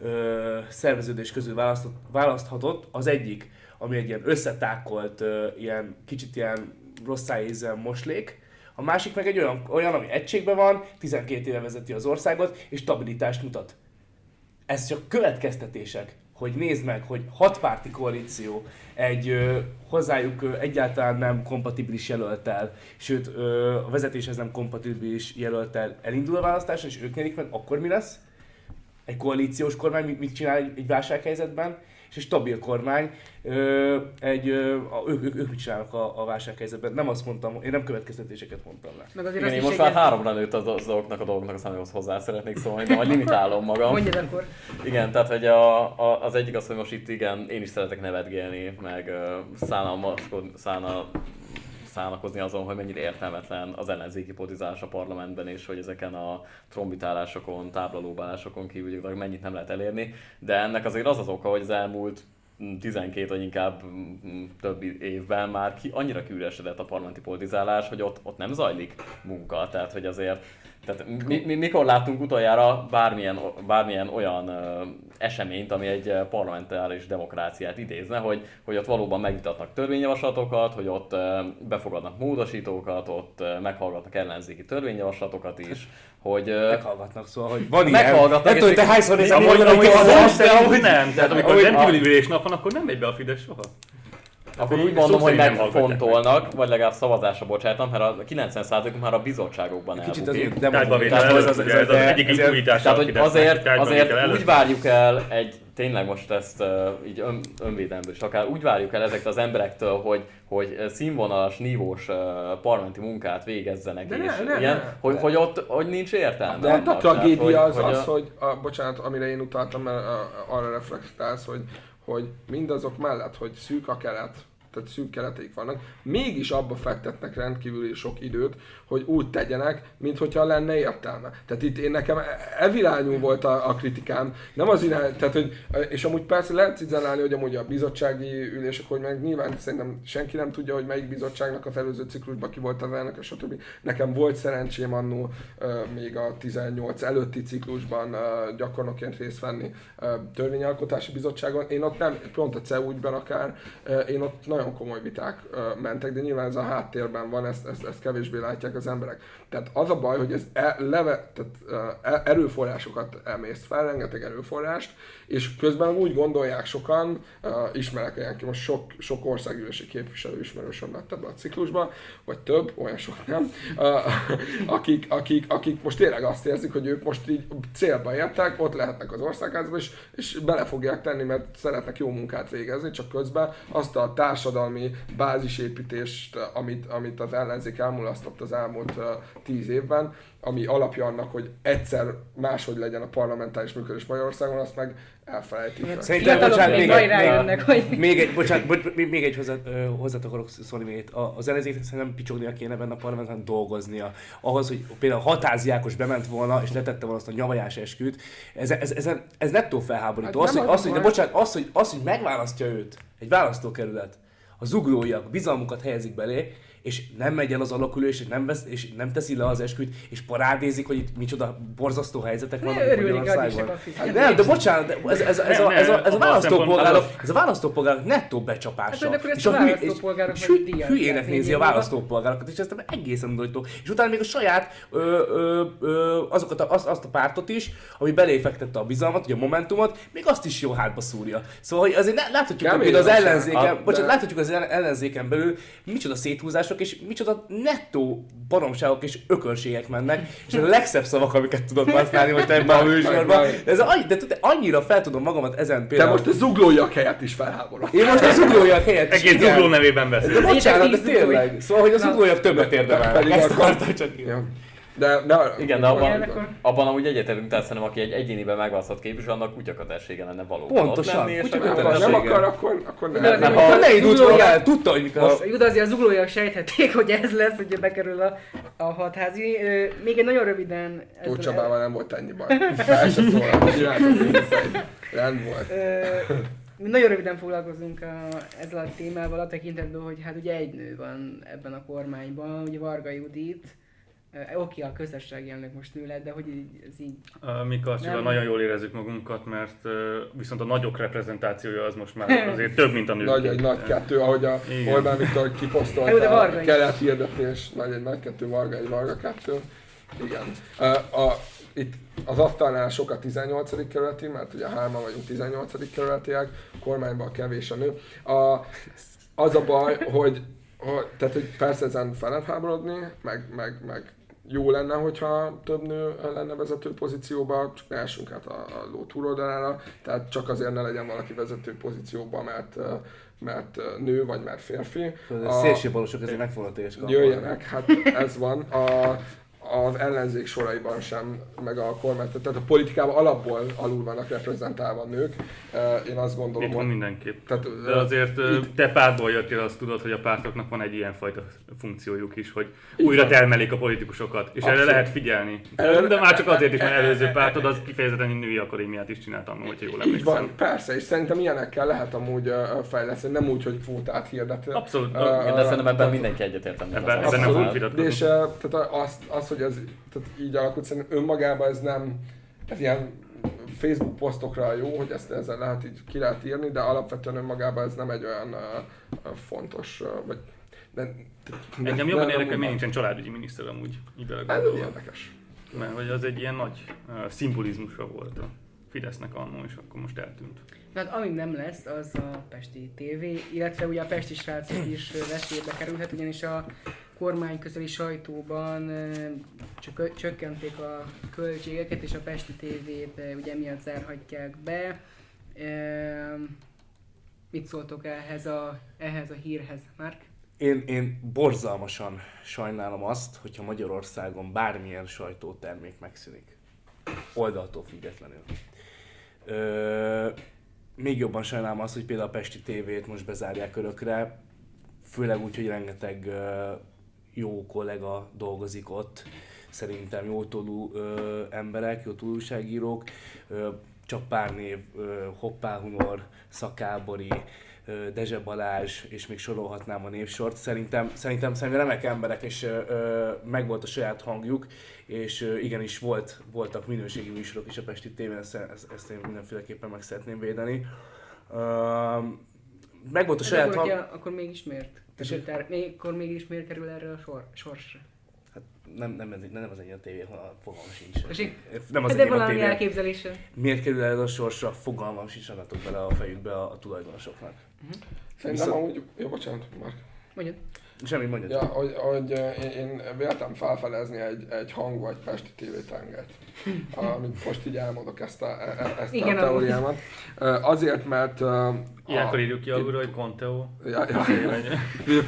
ö, szerveződés közül választott, választhatott, az egyik, ami egy ilyen összetákolt, ilyen kicsit ilyen rossz szájízzel moslék, a másik meg egy olyan, olyan, ami egységben van, 12 éve vezeti az országot, és stabilitást mutat ez csak következtetések, hogy nézd meg, hogy hat párti koalíció egy ö, hozzájuk ö, egyáltalán nem kompatibilis jelöltel, sőt ö, a vezetéshez nem kompatibilis jelöltel elindul a választás, és ők nyerik meg, akkor mi lesz? Egy koalíciós kormány mit, mit csinál egy, egy válsághelyzetben? És egy stabil kormány, ö, egy, ö, a, ők, ők, ők mit csinálnak a, a válsághelyzetben? Nem azt mondtam, én nem következtetéseket mondtam le. Meg azért Igen, én is most már háromra nőtt az, az dolgoknak a dolgoknak a számához hozzá szeretnék szólni, de majd limitálom magam. Mondjad akkor. Igen, tehát hogy a, a, az egyik az, hogy most itt igen, én is szeretek nevetgélni, meg uh, szánalmaskodni, szánal, szánakozni azon, hogy mennyire értelmetlen az ellenzéki politizálás a parlamentben, és hogy ezeken a trombitálásokon, táblalóbálásokon kívül gyakorlatilag mennyit nem lehet elérni. De ennek azért az az oka, hogy az elmúlt mm, 12 vagy inkább mm, több évben már ki, annyira kiüresedett a parlamenti politizálás, hogy ott, ott nem zajlik munka. Tehát, hogy azért tehát mi, mi, mikor láttunk utoljára bármilyen, bármilyen olyan eseményt, ami egy parlamentáris demokráciát idézne, hogy, hogy ott valóban megvitatnak törvényjavaslatokat, hogy ott befogadnak módosítókat, ott meghallgatnak ellenzéki törvényjavaslatokat is, hogy Meghallgatnak, szóval, hogy van ilyen. Meghallgatnak, Nem tudom, te hányszor nézel Amúgy, oldalra, amúgy hogy az az de amúgy nem. Tehát amikor Ahogy- rendkívüli ülésnap van, akkor nem megy be a Fidesz soha. akkor Szó úgy mondom, hogy szerint nem hallgatják megfontolnak, vagy legalább szavazásra bocsátam, mert a 90%-uk már a bizottságokban Kicsit elbukik. azért előtt, ez- az de- egyik Tehát, hogy azért, azért úgy várjuk el egy, tényleg most ezt uh, így ön, önvédelemből is akár, úgy várjuk el ezektől az emberektől, hogy, hogy színvonalas, nívós uh, parlamenti munkát végezzenek, De és ne, ne, ilyen, ne. hogy, hogy ott hogy nincs értelme. De hát a annak. Tehát, tragédia az hogy az, a- hogy, a, bocsánat, amire én utaltam, mert a, arra reflektálsz, hogy, hogy mindazok mellett, hogy szűk a kelet, tehát szűk keleték vannak, mégis abba fektetnek rendkívül sok időt, hogy úgy tegyenek, mint hogyha lenne értelme. Tehát itt én nekem evirányú volt a, a kritikám, nem az irány, tehát hogy, és amúgy persze lehet cizellálni, hogy amúgy a bizottsági ülések, hogy meg nyilván szerintem senki nem tudja, hogy melyik bizottságnak a előző ciklusban ki volt az elnök, stb. Nekem volt szerencsém annó még a 18 előtti ciklusban gyakornokként részt venni törvényalkotási bizottságon. Én ott nem, pont a CEU ügyben akár, én ott nagyon komoly viták mentek, de nyilván ez a háttérben van, ezt, ezt, ezt kevésbé látják az emberek. Tehát az a baj, hogy ez e, leve, tehát, e- erőforrásokat emészt fel, rengeteg erőforrást, és közben úgy gondolják sokan, ismerek olyan, ki most sok, sok országgyűlési képviselő ismerősöm lett ebbe a ciklusban, vagy több, olyan sok nem, akik, akik, akik most tényleg azt érzik, hogy ők most így célba értek, ott lehetnek az országházban, és, és bele fogják tenni, mert szeretnek jó munkát végezni, csak közben azt a társadalmi bázisépítést, amit, amit az ellenzék elmulasztott az elmúlt tíz évben, ami alapja annak, hogy egyszer máshogy legyen a parlamentáris működés Magyarországon, azt meg elfelejtik. fel. Szerintem, bocsánat, még majd rájönnek, hogy... még egy, bocsánat, bocs, még, egy hozzá, hozzá akarok szólni még egy. Az ellenzéknek szerintem picsognia kéne benne a parlamentben dolgoznia. Ahhoz, hogy például Hatázi Ákos bement volna, és letette volna azt a nyavajás esküt, ez, ez, ez, ez nettó felháborító. Hát az, nem hogy, az hogy, a de bocsánat, az, hogy, az, hogy megválasztja őt egy választókerület, a zuglóiak bizalmukat helyezik belé, és nem megy el az alakulés, és nem, vesz, és nem teszi le az esküt, és parádézik, hogy itt micsoda borzasztó helyzetek vannak Magyarországon. a Hát Nem, de bocsánat, de ez, ez, ez, Nem, ez, a, ez a választópolgárok, ez a választópolgárok nettó becsapása. Hát, és a hülye- választópolgárok és meg hü- díjat hülyének nézi a választópolgárokat, és ez egészen undorító. És utána még a saját ö, ö, ö, azokat a, azt, azt a pártot is, ami beléfektette a bizalmat, ugye a Momentumot, még azt is jó hátba szúrja. Szóval hogy azért láthatjuk, hogy az ellenzéken, bocsánat, láthatjuk az ellen- ellenzéken belül micsoda széthúzások és micsoda nettó baromságok és ökölségek mennek, és a legszebb szavak, amiket tudod használni most ebben a műsorban. Ez annyi, de tudod, annyira fel tudom magamat ezen Te például. most a zuglóiak helyett is felháborodtál. Én most az uglójak helyett is, Egész zugló nevében beszél. De bocsánat, de tényleg. Szóval, hogy az Na. uglójak többet érdemelnek. Ezt akartam csak én. De, de, Igen, de abban, Igen, akkor- abban amúgy egyetemünk, tehát szerintem aki egy egyéniben megválasztott képviselő, annak kutyakatersége lenne való. Pontosan, Ott lenni, nem akar, akkor, akkor nem. azért nem. mondjuk- Ha ne indult volna tudta, hogy mikor Most, de azért az uglóiak sejthették, hogy ez lesz, hogy bekerül a, a hatházi. Még egy nagyon röviden... Tóth Csabával nem volt ennyi baj. Fel se mindezt. Rend volt. Mi nagyon röviden foglalkozunk a, ezzel a témával a tekintetben, hogy hát ugye egy nő van ebben a kormányban, ugye Varga Judit, Oké, a közösségi elnök most nő lett, de hogy így, ez így... Mi Karcsival Nem. nagyon jól érezzük magunkat, mert viszont a nagyok reprezentációja az most már azért több, mint a nők. Nagy egy nagy kettő, ahogy a Igen. Orbán Viktor kiposztolta a kelet hirdetés, nagy egy nagy kettő, Varga egy Varga kettő. Igen. Ö, A, itt az asztalnál sok a 18. kerületi, mert ugye hárman vagyunk 18. kerületiek, kormányban kevés a nő. A, az a baj, hogy, hogy, tehát, hogy persze ezen fel lehet háborodni, meg, meg, meg jó lenne, hogyha több nő lenne vezető pozícióban, csak ne essünk át a, a ló túloldalára, tehát csak azért ne legyen valaki vezető pozícióban, mert, mert nő vagy mert férfi. A szélsőbalosok ezért meg fognak téged kapni. Jöjjenek, hát ez van. A, az ellenzék soraiban sem, meg a kormány, tehát a politikában alapból alul vannak reprezentálva nők. Eh, Én azt gondolom, Itt van hogy mindenképp. Tehát, De azért itt- te pártból jöttél, azt tudod, hogy a pártoknak van egy ilyen fajta funkciójuk is, hogy Így újra van. termelik a politikusokat, és erre Abszolút. lehet figyelni. Erre- De már csak azért is, mert előző pártod az kifejezetten női akadémiát is csinált annól, hogyha jól emlékszem. van, persze, és szerintem ilyenekkel lehet amúgy fejleszteni, nem úgy, hogy kvótát hirdet. Abszolút. Igen, de szerintem ebben mindenki egyetért. ebben Ebben- nem vitatkozni. és eh, tehát az, az, hogy ez tehát így alakult, szerintem önmagában ez nem, ez ilyen Facebook posztokra jó, hogy ezt ezzel lehet így ki lehet írni, de alapvetően önmagában ez nem egy olyan uh, fontos, uh, vagy de, de, Engem jobban de- érdekel, nem- miért nincsen családügyi miniszter amúgy, így Ez belegondolva. érdekes. Mert hogy az egy ilyen nagy uh, szimbolizmusa volt a Fidesznek annó, és akkor most eltűnt. Hát amíg nem lesz, az a Pesti TV, illetve ugye a Pesti srácok is veszélybe kerülhet, ugyanis a kormány közeli sajtóban ö, csök- csökkenték a költségeket, és a Pesti ö, ugye emiatt zárhatják be. Mit szóltok ehhez a, ehhez a hírhez, Márk? Én, én borzalmasan sajnálom azt, hogyha Magyarországon bármilyen sajtótermék megszűnik. Oldaltól függetlenül. Ö, még jobban sajnálom azt, hogy például a Pesti TV-t most bezárják örökre, főleg úgy, hogy rengeteg ö, jó kollega dolgozik ott, szerintem jó tolú ö, emberek, jó tolú újságírók, ö, csak pár név, Hoppá Hunor, Szakábori, ö, Dezse Balázs, és még sorolhatnám a névsort. Szerintem, szerintem, szerintem remek emberek, és megvolt a saját hangjuk, és ö, igenis volt, voltak minőségi műsorok is a Pesti tévén, ezt, ezt, én mindenféleképpen meg szeretném védeni. Megvolt a Hát saját akkor, hang... hogyha, akkor mégis miért? Tessék? Tehát, még, akkor mégis miért kerül erre a sor, sorsra? Hát nem, nem, ez, nem az enyém a tévé, ha fogalmam sincs. Nem az Hát de enyém a valami tévé. elképzelése. Miért kerül el a sorsra? Fogalmam sincs, adhatok bele a fejükbe a, a tulajdonosoknak. Szerintem Viszont- amúgy, jó, bocsánat, Mark. Mondjad. Semmi mondja. Ja, hogy, hogy eh, én, én véltem felfelezni egy, egy hang vagy Pesti TV tenget. Amit most így elmondok ezt a, e- e- ezt Igen, a teóriámat. Eh, Azért, mert eh, Ilyenkor írjuk ki alulra, hogy Conteo. Ja, ja.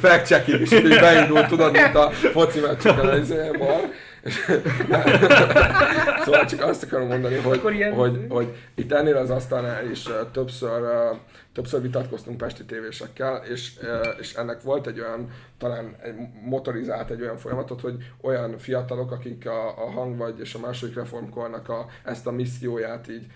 fact checking is így beindult, tudod, mint a foci meccseken az izé. És- szóval csak azt akarom mondani, hogy, ilyen- hogy, hogy itt ennél az asztalnál is többször, többször vitatkoztunk pesti tévésekkel, és, és ennek volt egy olyan, talán egy motorizált egy olyan folyamatot, hogy olyan fiatalok, akik a, a hang vagy és a második reformkornak a, ezt a misszióját így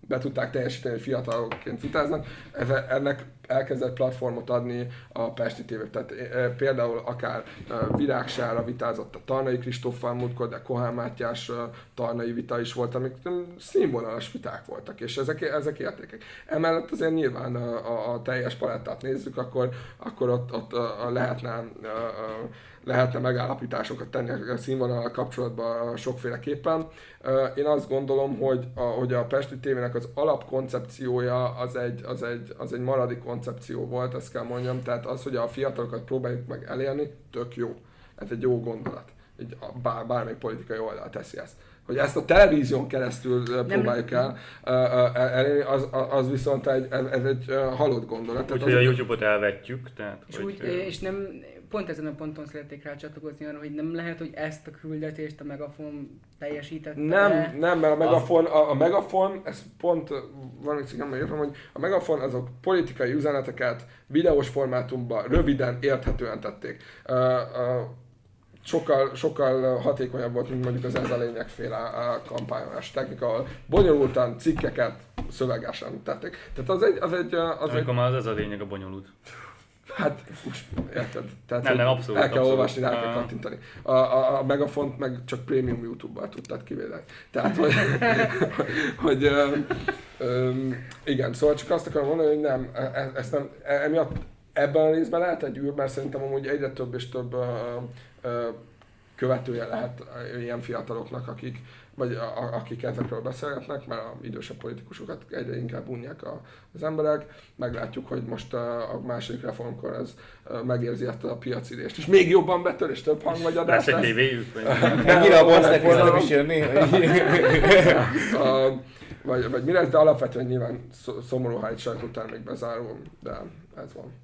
be tudták teljesíteni, hogy fiatalokként vitáznak. Ez- Ennek elkezdett platformot adni a Pesti TV. Tehát e, például akár e, Virágsára vitázott a Tarnai Kristóffal múltkor, de Kohán Mátyás e, Tarnai vita is volt, amik színvonalas viták voltak, és ezek, ezek értékek. Emellett azért nyilván a, a, a teljes palettát nézzük, akkor, akkor ott, ott a, a lehetne a, a, lehetne megállapításokat tenni a színvonal kapcsolatban sokféleképpen. Én azt gondolom, hogy a, hogy a Pesti tévének az alapkoncepciója az egy, az, egy, az egy maradi koncepció volt, ezt kell mondjam, tehát az, hogy a fiatalokat próbáljuk meg elérni, tök jó. Ez egy jó gondolat. Egy, bár, bármely politikai oldal teszi ezt hogy ezt a televízión keresztül nem, próbáljuk el elérni, az, az viszont egy, ez egy halott gondolat. Úgyhogy a YouTube-ot elvetjük. Tehát, és, hogy, úgy, és nem, pont ezen a ponton szeretnék rá csatlakozni arra, hogy nem lehet, hogy ezt a küldetést a Megafon teljesítette. Nem, nem, mert a Megafon, a, a Megafon, ez pont, van egy cikkemben írtam, hogy a Megafon azok politikai üzeneteket videós formátumban röviden, érthetően tették. Uh, uh, sokkal, sokkal hatékonyabb volt, mint mondjuk az ez a lényegféle kampányolás technika, ahol bonyolultan cikkeket szövegesen tették. Tehát az egy... Az egy, az Amikor egy... már az ez a lényeg a bonyolult. Hát, most érted? Tehát, nem, nem, abszolút. El kell abszolút. olvasni, el kell kattintani. A, a, a Megafont meg csak prémium YouTube-bal tudtad kivédeni. Tehát, hogy, hogy ö, ö, igen, szóval csak azt akarom mondani, hogy nem, e, e, ezt nem, e, emiatt ebben a részben lehet egy űr, mert szerintem amúgy egyre több és több ö, ö, követője lehet ilyen fiataloknak, akik, vagy a, a, akik ezekről beszélgetnek, mert a idősebb politikusokat egyre inkább unják a, az emberek. Meglátjuk, hogy most a, a második reformkor ez megérzi ezt a piacirést, és még jobban betör, és több hangmagyadás lesz. Lesz egy tévéjük? Mennyire a is jönni? vagy, vagy mi lesz, de alapvetően nyilván szomorú, ha egy sajtótermék bezárul, de ez van.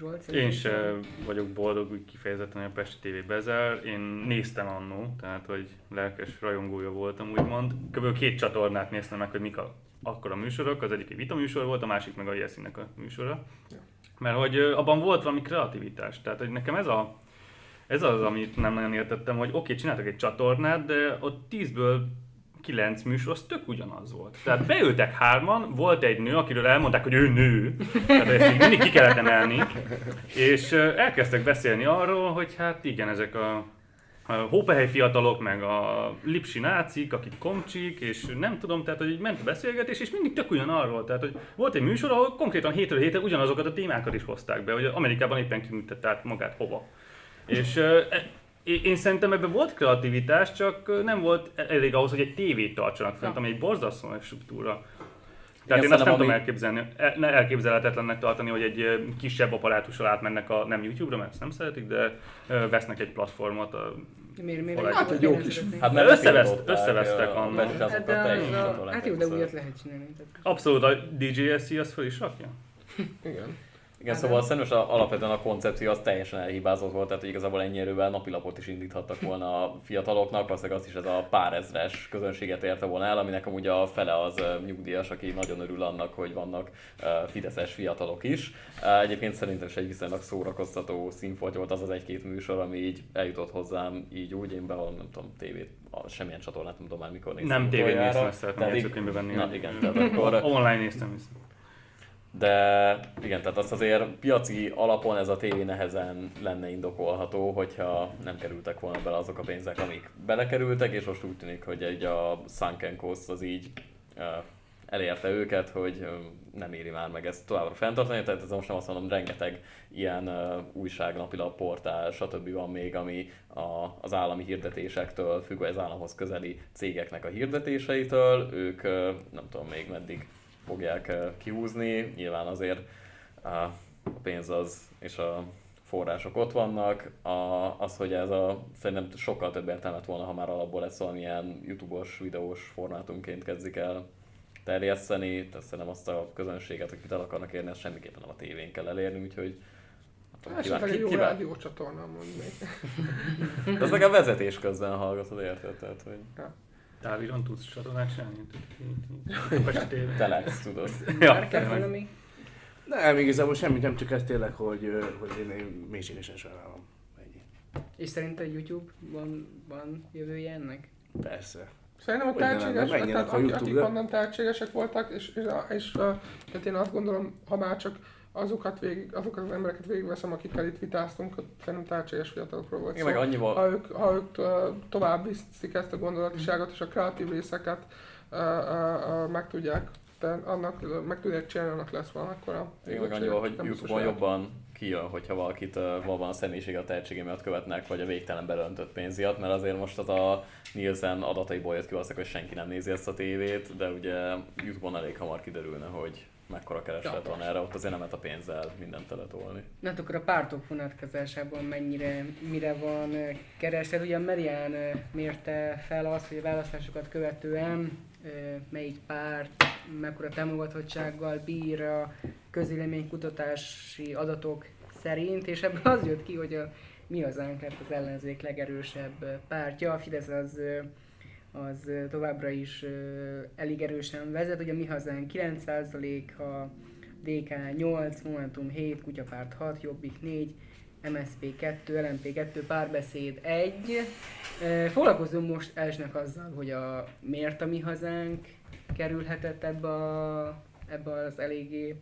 Zsolt, Én se vagyok boldog, úgy kifejezetten, hogy a Pesti TV bezár. Én néztem annó, tehát hogy lelkes rajongója voltam, úgymond. Kb. két csatornát néztem meg, hogy mik a, akkor a műsorok. Az egyik egy vita műsor volt, a másik meg a Jeszinek a műsora. Ja. Mert hogy abban volt valami kreativitás. Tehát, hogy nekem ez a ez az, amit nem nagyon értettem, hogy oké, okay, csináltak egy csatornát, de ott tízből kilenc műsor, az tök ugyanaz volt. Tehát beültek hárman, volt egy nő, akiről elmondták, hogy ő nő, tehát ezt így mindig ki kellett emelni, és elkezdtek beszélni arról, hogy hát igen, ezek a a hópehely fiatalok, meg a lipsi nácik, akik komcsik, és nem tudom, tehát hogy ment a beszélgetés, és mindig tök ugyanarról. Tehát, hogy volt egy műsor, ahol konkrétan hétről hétre ugyanazokat a témákat is hozták be, hogy Amerikában éppen kiműtette át magát hova. És én szerintem ebben volt kreativitás, csak nem volt elég ahhoz, hogy egy tévét tartsanak fent, ami egy borzasztó struktúra. Tehát én azt nem ami... tudom elképzelni, elképzelhetetlennek tartani, hogy egy kisebb apparátussal átmennek a, nem YouTube-ra, mert ezt nem szeretik, de vesznek egy platformot. A, miért, miért? Hát egy jó kis... Hát mert összeveszt, összevesztek annak. Hát, de, hát jó, de újat lehet csinálni. Abszolút, a DJSC az föl is rakja. Igen. Igen, hát, szóval szerintem alapvetően a koncepció az teljesen elhibázott volt, tehát hogy igazából ennyi erővel napilapot is indíthattak volna a fiataloknak, valószínűleg azt is ez a pár ezres közönséget érte volna el, aminek amúgy a fele az nyugdíjas, aki nagyon örül annak, hogy vannak fideszes fiatalok is. Egyébként szerintem is egy viszonylag szórakoztató színfolt volt az az egy-két műsor, ami így eljutott hozzám így úgy, én bevallom, nem tudom, tévét, semmilyen csatornát nem tudom már mikor néztem. Nem tévét néztem, ezt szeretném jegyzőkönyvbe venni. Na igen, tehát akkor... Online néztem viszont. De igen, tehát azt azért piaci alapon ez a tévé nehezen lenne indokolható, hogyha nem kerültek volna bele azok a pénzek, amik belekerültek, és most úgy tűnik, hogy egy a sunken cost az így elérte őket, hogy nem éri már meg ezt továbbra fenntartani, tehát ez most nem azt mondom, rengeteg ilyen uh, újság, napilap, portál, stb. van még, ami a, az állami hirdetésektől függ, az államhoz közeli cégeknek a hirdetéseitől, ők nem tudom még meddig fogják eh, kihúzni. Nyilván azért a pénz az és a források ott vannak. A, az, hogy ez a, szerintem sokkal több értelmet volna, ha már alapból lesz valamilyen YouTube-os, videós formátumként kezdik el terjeszteni, tehát szerintem azt a közönséget, akit el akarnak érni, ezt semmiképpen nem a tévén kell elérni, úgyhogy Esetleg egy jó rádió csatorna mondjuk. De az a vezetés közben hallgatod, érted? Tehát, hogy... Ja. Távíron tudsz csatornát csinálni? Telex, tudod. ja, nem, igazából semmit nem, csak ez tényleg, hogy, hogy én, én mélységesen sajnálom. Ennyi. És szerint a YouTube van, van jövője ennek? Persze. Szerintem a tehetséges, tehát, a akik, onnan tehetségesek voltak, és, és, és, és tehát én azt gondolom, ha már csak azokat, végig, azokat az embereket végigveszem, akikkel itt vitáztunk, ott szerintem tehetséges fiatalokról volt Igen, meg annyival- Ha ők, ha ők tovább viszik ezt a gondolatiságot és a kreatív részeket ö, ö, ö, meg tudják, de annak, meg tudják csinálni, annak lesz valamikor Igen, meg annyival, hogy Youtube-on jobban kijön, hogyha valakit uh, valóban a személyisége a tehetsége miatt követnek, vagy a végtelen belöntött pénz miatt, mert azért most az a Nielsen adataiból jött ki valószínűleg, hogy senki nem nézi ezt a tévét, de ugye Youtube-on elég hamar kiderülne, hogy mekkora kereslet van erre, ott azért nem lehet a pénzzel mindent teletolni. Na akkor a pártok vonatkozásában mennyire, mire van kereslet? Ugye a Merian mérte fel azt, hogy a választásokat követően melyik párt mekkora támogatottsággal bír a közvéleménykutatási adatok szerint, és ebből az jött ki, hogy a mi hazánk lett az ellenzék legerősebb pártja, a Fidesz az az továbbra is elég erősen vezet, ugye mi hazánk 9%, a DK 8, Momentum 7, Kutyapárt 6, Jobbik 4, MSZP 2, LMP 2, Párbeszéd 1. Ö, Foglalkozom most elsőnek azzal, hogy a miért a mi hazánk kerülhetett ebbe, a, ebbe az eléggé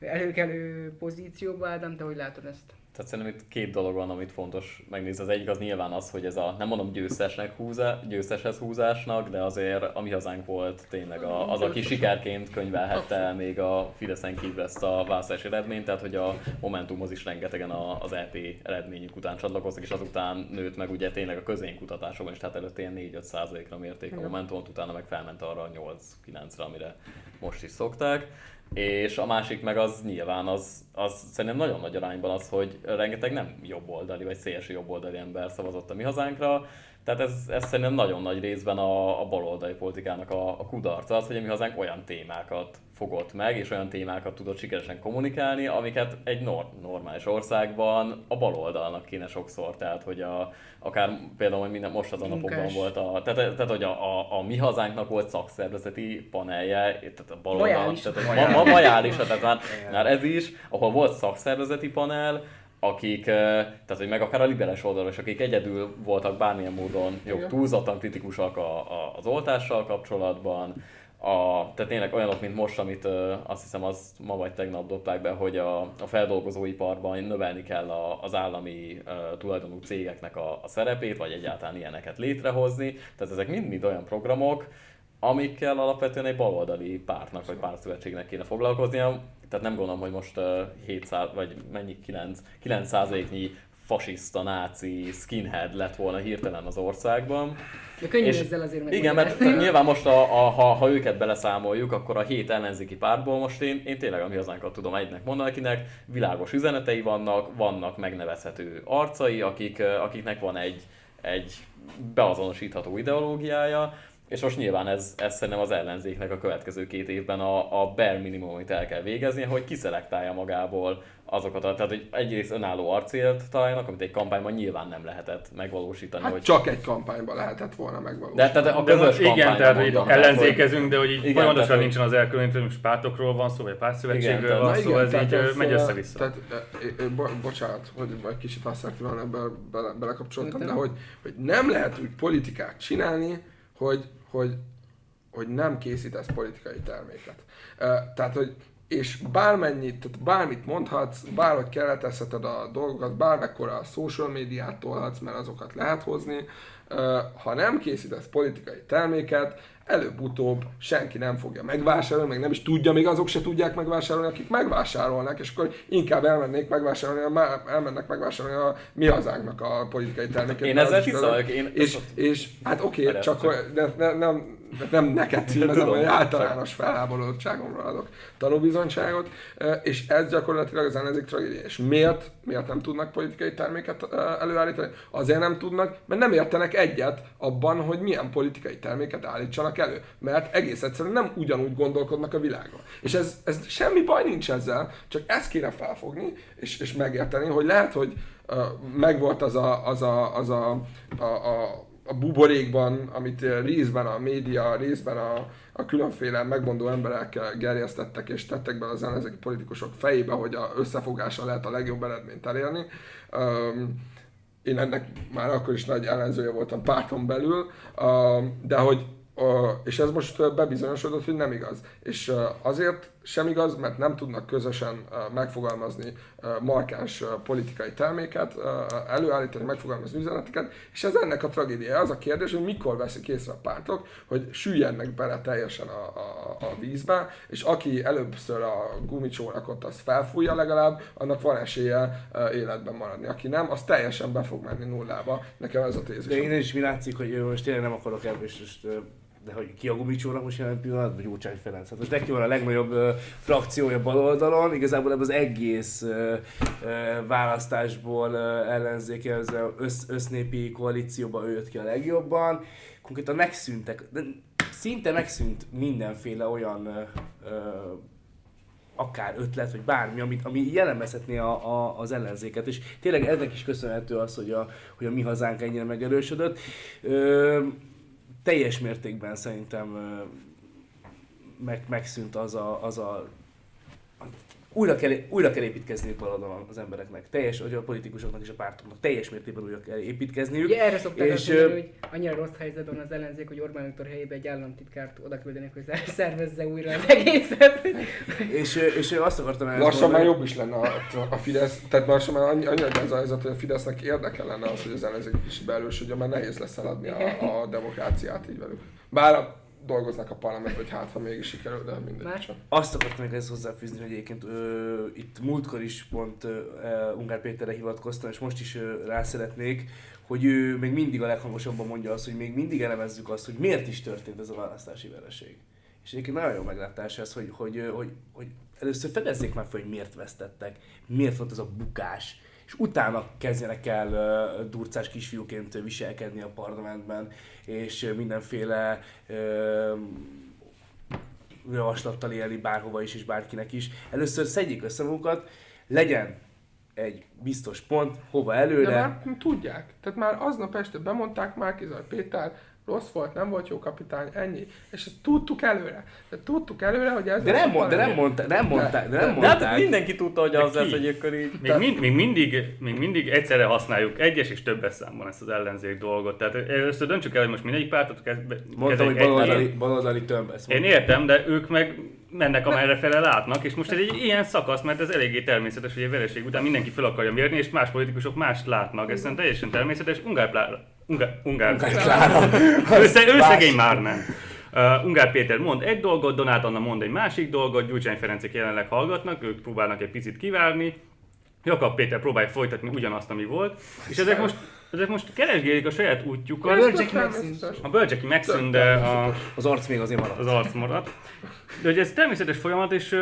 előkelő pozícióba, Ádám, te hogy látod ezt? Tehát szerintem itt két dolog van, amit fontos megnézni. Az egyik az nyilván az, hogy ez a, nem mondom győztesnek húzá, győzteshez húzásnak, de azért a mi hazánk volt tényleg a, az, aki sikerként könyvelhette el még a Fideszen kívül ezt a választási eredményt, tehát hogy a Momentumhoz is rengetegen a- az EP eredményük után csatlakoztak, és azután nőtt meg ugye tényleg a közénkutatásokban is, tehát előtte ilyen 4-5 százalékra mérték a Momentumot, utána meg felment arra a 8-9-re, amire most is szokták. És a másik meg az nyilván az, az szerintem nagyon nagy arányban az, hogy rengeteg nem jobboldali vagy szélső jobboldali ember szavazott a mi hazánkra, tehát ez, ez szerintem nagyon nagy részben a, a baloldali politikának a, a kudarca az, hogy a mi hazánk olyan témákat fogott meg, és olyan témákat tudott sikeresen kommunikálni, amiket egy nor- normális országban a baloldalnak kéne sokszor, tehát hogy a, akár például hogy minden, most az a napokban Munkás. volt a, tehát, tehát hogy a, a, a mi hazánknak volt szakszervezeti panelje, tehát a baloldalnak, tehát ma, majális, tehát már, már ez is, ahol volt szakszervezeti panel, akik, eh, tehát hogy meg akár a liberális oldalon is, akik egyedül voltak bármilyen módon Igen. túlzottan kritikusak a, a, az oltással kapcsolatban, a, tehát tényleg olyanok, mint most, amit ö, azt hiszem az ma vagy tegnap dobták be, hogy a, a feldolgozóiparban növelni kell a, az állami ö, tulajdonú cégeknek a, a szerepét, vagy egyáltalán ilyeneket létrehozni. Tehát ezek mind-mind olyan programok, amikkel alapvetően egy baloldali pártnak vagy pártszövetségnek kéne foglalkoznia. Tehát nem gondolom, hogy most uh, 700 vagy mennyi 9, 9 százaléknyi fasiszta, náci, skinhead lett volna hirtelen az országban. De könnyű És- ezzel azért Igen, mert nyilván most, a, a, ha, ha őket beleszámoljuk, akkor a hét ellenzéki pártból most én, én tényleg a mi hazánkat tudom egynek mondani, akinek világos üzenetei vannak, vannak megnevezhető arcai, akik, akiknek van egy, egy beazonosítható ideológiája, és most nyilván ez, ez szerintem az ellenzéknek a következő két évben a, a bare minimum, amit el kell végeznie, hogy kiszelektálja magából azokat, a, tehát hogy egyrészt önálló arcélt találjanak, amit egy kampányban nyilván nem lehetett megvalósítani. Hát hogy csak egy kampányban lehetett volna megvalósítani. de tehát a De közös most igen, tehát tehát, ellenzékezünk, de hogy így Igen, folyamatosan tehát, nincsen az elkülönítő, most pártokról van szó, vagy pártszövetségről van szó, ez így ö, megy össze-vissza. Tehát, bo- bocsánat, hogy egy kicsit asszertív van ebben bele, belekapcsoltam, de hogy, hogy nem lehet úgy politikát csinálni, hogy, hogy, hogy nem készítesz politikai terméket. Tehát, hogy és bármennyit, tehát bármit mondhatsz, bárhogy keretezheted a dolgokat, bármekkora a social médiát tolhatsz, mert azokat lehet hozni, ha nem készítesz politikai terméket, előbb-utóbb senki nem fogja megvásárolni, meg nem is tudja, még azok se tudják megvásárolni, akik megvásárolnak, és akkor inkább elmennék megvásárolni, elmennek megvásárolni a mi hazánknak a politikai terméket. Én ezzel hiszek, én- És, és hát oké, Várjál, csak de, de, nem, de nem neked címezem, hogy általános felháborodottságomról adok tanúbizonyságot, és ez gyakorlatilag az ellenzék tragédia. És miért, miért nem tudnak politikai terméket előállítani? Azért nem tudnak, mert nem értenek egyet abban, hogy milyen politikai terméket állítsanak elő. Mert egész egyszerűen nem ugyanúgy gondolkodnak a világon. És ez, ez semmi baj nincs ezzel, csak ezt kéne felfogni, és, és megérteni, hogy lehet, hogy megvolt az a, az a, az a, a, a a buborékban, amit részben a média, részben a, a különféle megmondó emberek gerjesztettek és tettek be az ellenzéki politikusok fejébe, hogy a összefogással lehet a legjobb eredményt elérni. Um, én ennek már akkor is nagy ellenzője voltam párton belül, uh, de hogy uh, és ez most bebizonyosodott, hogy nem igaz. És uh, azért sem igaz, mert nem tudnak közösen megfogalmazni markáns politikai terméket, előállítani, megfogalmazni üzeneteket, és ez ennek a tragédia. Az a kérdés, hogy mikor veszik észre a pártok, hogy süllyednek bele teljesen a, a, a vízbe, és aki előbbször a gumicsónakot az felfújja legalább, annak van esélye életben maradni. Aki nem, az teljesen be fog menni nullába. Nekem ez a De tézisem. én is mi látszik, hogy most tényleg nem akarok ebből, ö, de hogy ki a gumicsónak most jelen pillanatban, Gyurcsány Ferenc. Hát most neki van a legnagyobb ö, frakciója bal oldalon, igazából ebből az egész ö, ö, választásból ö, ellenzéki, ez össz, össznépi koalícióban ő jött ki a legjobban. Konkrétan megszűntek, de szinte megszűnt mindenféle olyan ö, akár ötlet, vagy bármi, amit, ami jellemezhetné a, a, az ellenzéket. És tényleg ennek is köszönhető az, hogy a, hogy a mi hazánk ennyire megerősödött. Ö, teljes mértékben szerintem meg, megszűnt az a, az a újra kell, újra kell építkezniük valahol az embereknek. Teljes, hogy a politikusoknak és a pártoknak teljes mértékben újra kell építkezniük. Ugye erre szokták És, azt mondani, hogy annyira rossz helyzetben az ellenzék, hogy Orbán Viktor helyébe egy államtitkárt oda küldenek, hogy szervezze újra az egészet. És, és azt akartam ezt Lassan már jobb is lenne a, a Fidesz, tehát lassan már annyi, annyira ez a helyzet, hogy a Fidesznek érdeke lenne az, hogy az ellenzék is beerősödjön, mert nehéz lesz eladni a, a demokráciát így velük. Bár dolgoznak a parlamentben, hogy hát ha mégis sikerül, de mindegy csak. Azt akartam még ezt hozzáfűzni, hogy egyébként ö, itt múltkor is pont ö, ö, Ungár Péterre hivatkoztam, és most is ö, rá szeretnék, hogy ő még mindig a leghangosabban mondja azt, hogy még mindig elemezzük azt, hogy miért is történt ez a választási vereség. És egyébként nagyon jó meglátás ez, hogy, hogy, hogy, hogy először fedezzék már fel, hogy miért vesztettek, miért volt ez a bukás, és utána kezdjenek el durcás kisfiúként viselkedni a parlamentben, és mindenféle javaslattal élni bárhova is és bárkinek is. Először szedjék össze magukat, legyen egy biztos pont, hova De előre. már tudják. Tehát már aznap este bemondták Márkizaj Péter, rossz volt, nem volt jó kapitány, ennyi. És ezt tudtuk előre. De tudtuk előre, hogy ez De nem, mond, de nem, mondták, nem mondták, de nem De hát mondták. mindenki tudta, hogy az lesz, hogy akkor így... Még, mind, még, mindig, még mindig egyszerre használjuk egyes és többes számban ezt az ellenzék dolgot. Tehát először döntsük el, hogy most mindegyik pártot kezd, Mondtam, hogy baloldali, egy- baloldali. Ezt Én értem, de ők meg mennek amerre fele látnak, és most ez egy ilyen szakasz, mert ez eléggé természetes, hogy egy vereség után mindenki fel akarja mérni, és más politikusok mást látnak. Ez szerintem teljesen természetes. Ungár. Ungár, Ungár, Ungár Klára. ő, sze- ő szegény már nem. Uh, Ungár Péter mond egy dolgot, Donát Anna mond egy másik dolgot, Gyurcsány Ferencek jelenleg hallgatnak, ők próbálnak egy picit kivárni, Jakab Péter próbálja folytatni ugyanazt, ami volt, és ezek most, ezek most keresgélik a saját útjukat. A Ez bölcsek tök megszűnt. A bölcseki megszűnt, de a, Az arc még azért maradt. az arc maradt. De hogy ez természetes folyamat, és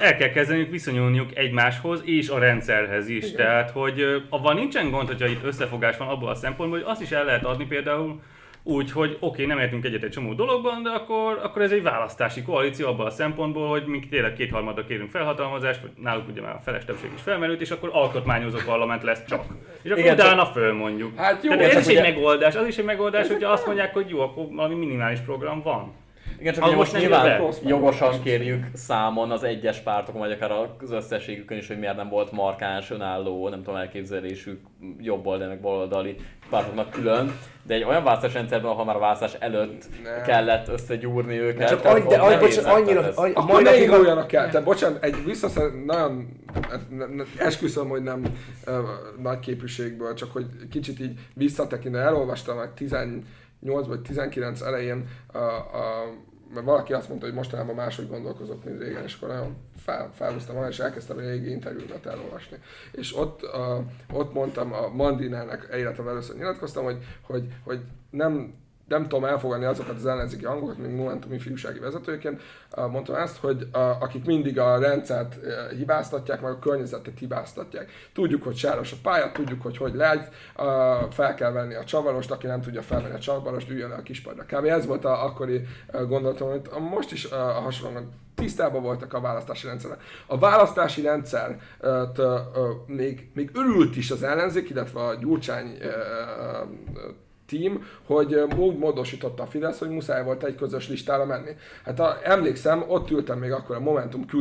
el kell kezdeniük viszonyulniuk egymáshoz és a rendszerhez is. Igen. Tehát, hogy avval nincsen gond, hogyha itt összefogás van abból a szempontból, hogy azt is el lehet adni például úgy, hogy oké, okay, nem értünk egyet egy csomó dologban, de akkor, akkor ez egy választási koalíció abban a szempontból, hogy mi tényleg kétharmadra kérünk felhatalmazást, vagy náluk ugye már a feles többség is felmerült, és akkor alkotmányozó parlament lesz csak. És akkor Igen, csak- utána fölmondjuk. Hát jó, Tehát ez csak is egy ugye- megoldás, az is egy megoldás, hogyha azt mondják, hogy jó, akkor valami minimális program van. Igen, csak ugye most nyilván jogosan kérjük számon az egyes pártokon, vagy akár az összességükön is, hogy miért nem volt markáns, önálló, nem tudom, elképzelésük jobboldali, meg baloldali pártoknak külön. De egy olyan választás rendszerben, ahol már a választás előtt Nem. kellett összegyúrni őket. Csak annyi, de annyi, bocsánat, annyira, lett ez. annyi, a Akkor ne induljanak el. Tehát bocsánat, egy visszaszer, nagyon, esküszöm, hogy nem uh, nagy képűségből, csak hogy kicsit így visszatekintve, elolvastam meg 18 vagy 19 elején, a, a, mert valaki azt mondta, hogy mostanában máshogy gondolkozott, mint régen, és akkor nagyon fel, felhúztam volna, és elkezdtem egy régi interjúkat elolvasni. És ott, uh, ott mondtam, a Mandinának életem először nyilatkoztam, hogy, hogy, hogy nem nem tudom elfogadni azokat az ellenzéki hangokat, mint Momentum ifjúsági vezetőként, mondtam ezt, hogy akik mindig a rendszert hibáztatják, meg a környezetet hibáztatják. Tudjuk, hogy sáros a pálya, tudjuk, hogy hogy lehet, fel kell venni a csavarost, aki nem tudja felvenni a csavarost, üljön a kispadra. Kb. ez volt a akkori gondolatom, hogy most is uh, hasonlóan tisztában voltak a választási rendszerrel. A választási rendszer még, még örült is az ellenzék, illetve a Gyurcsány team, hogy úgy módosította a Fidesz, hogy muszáj volt egy közös listára menni. Hát a, emlékszem, ott ültem még akkor a Momentum küld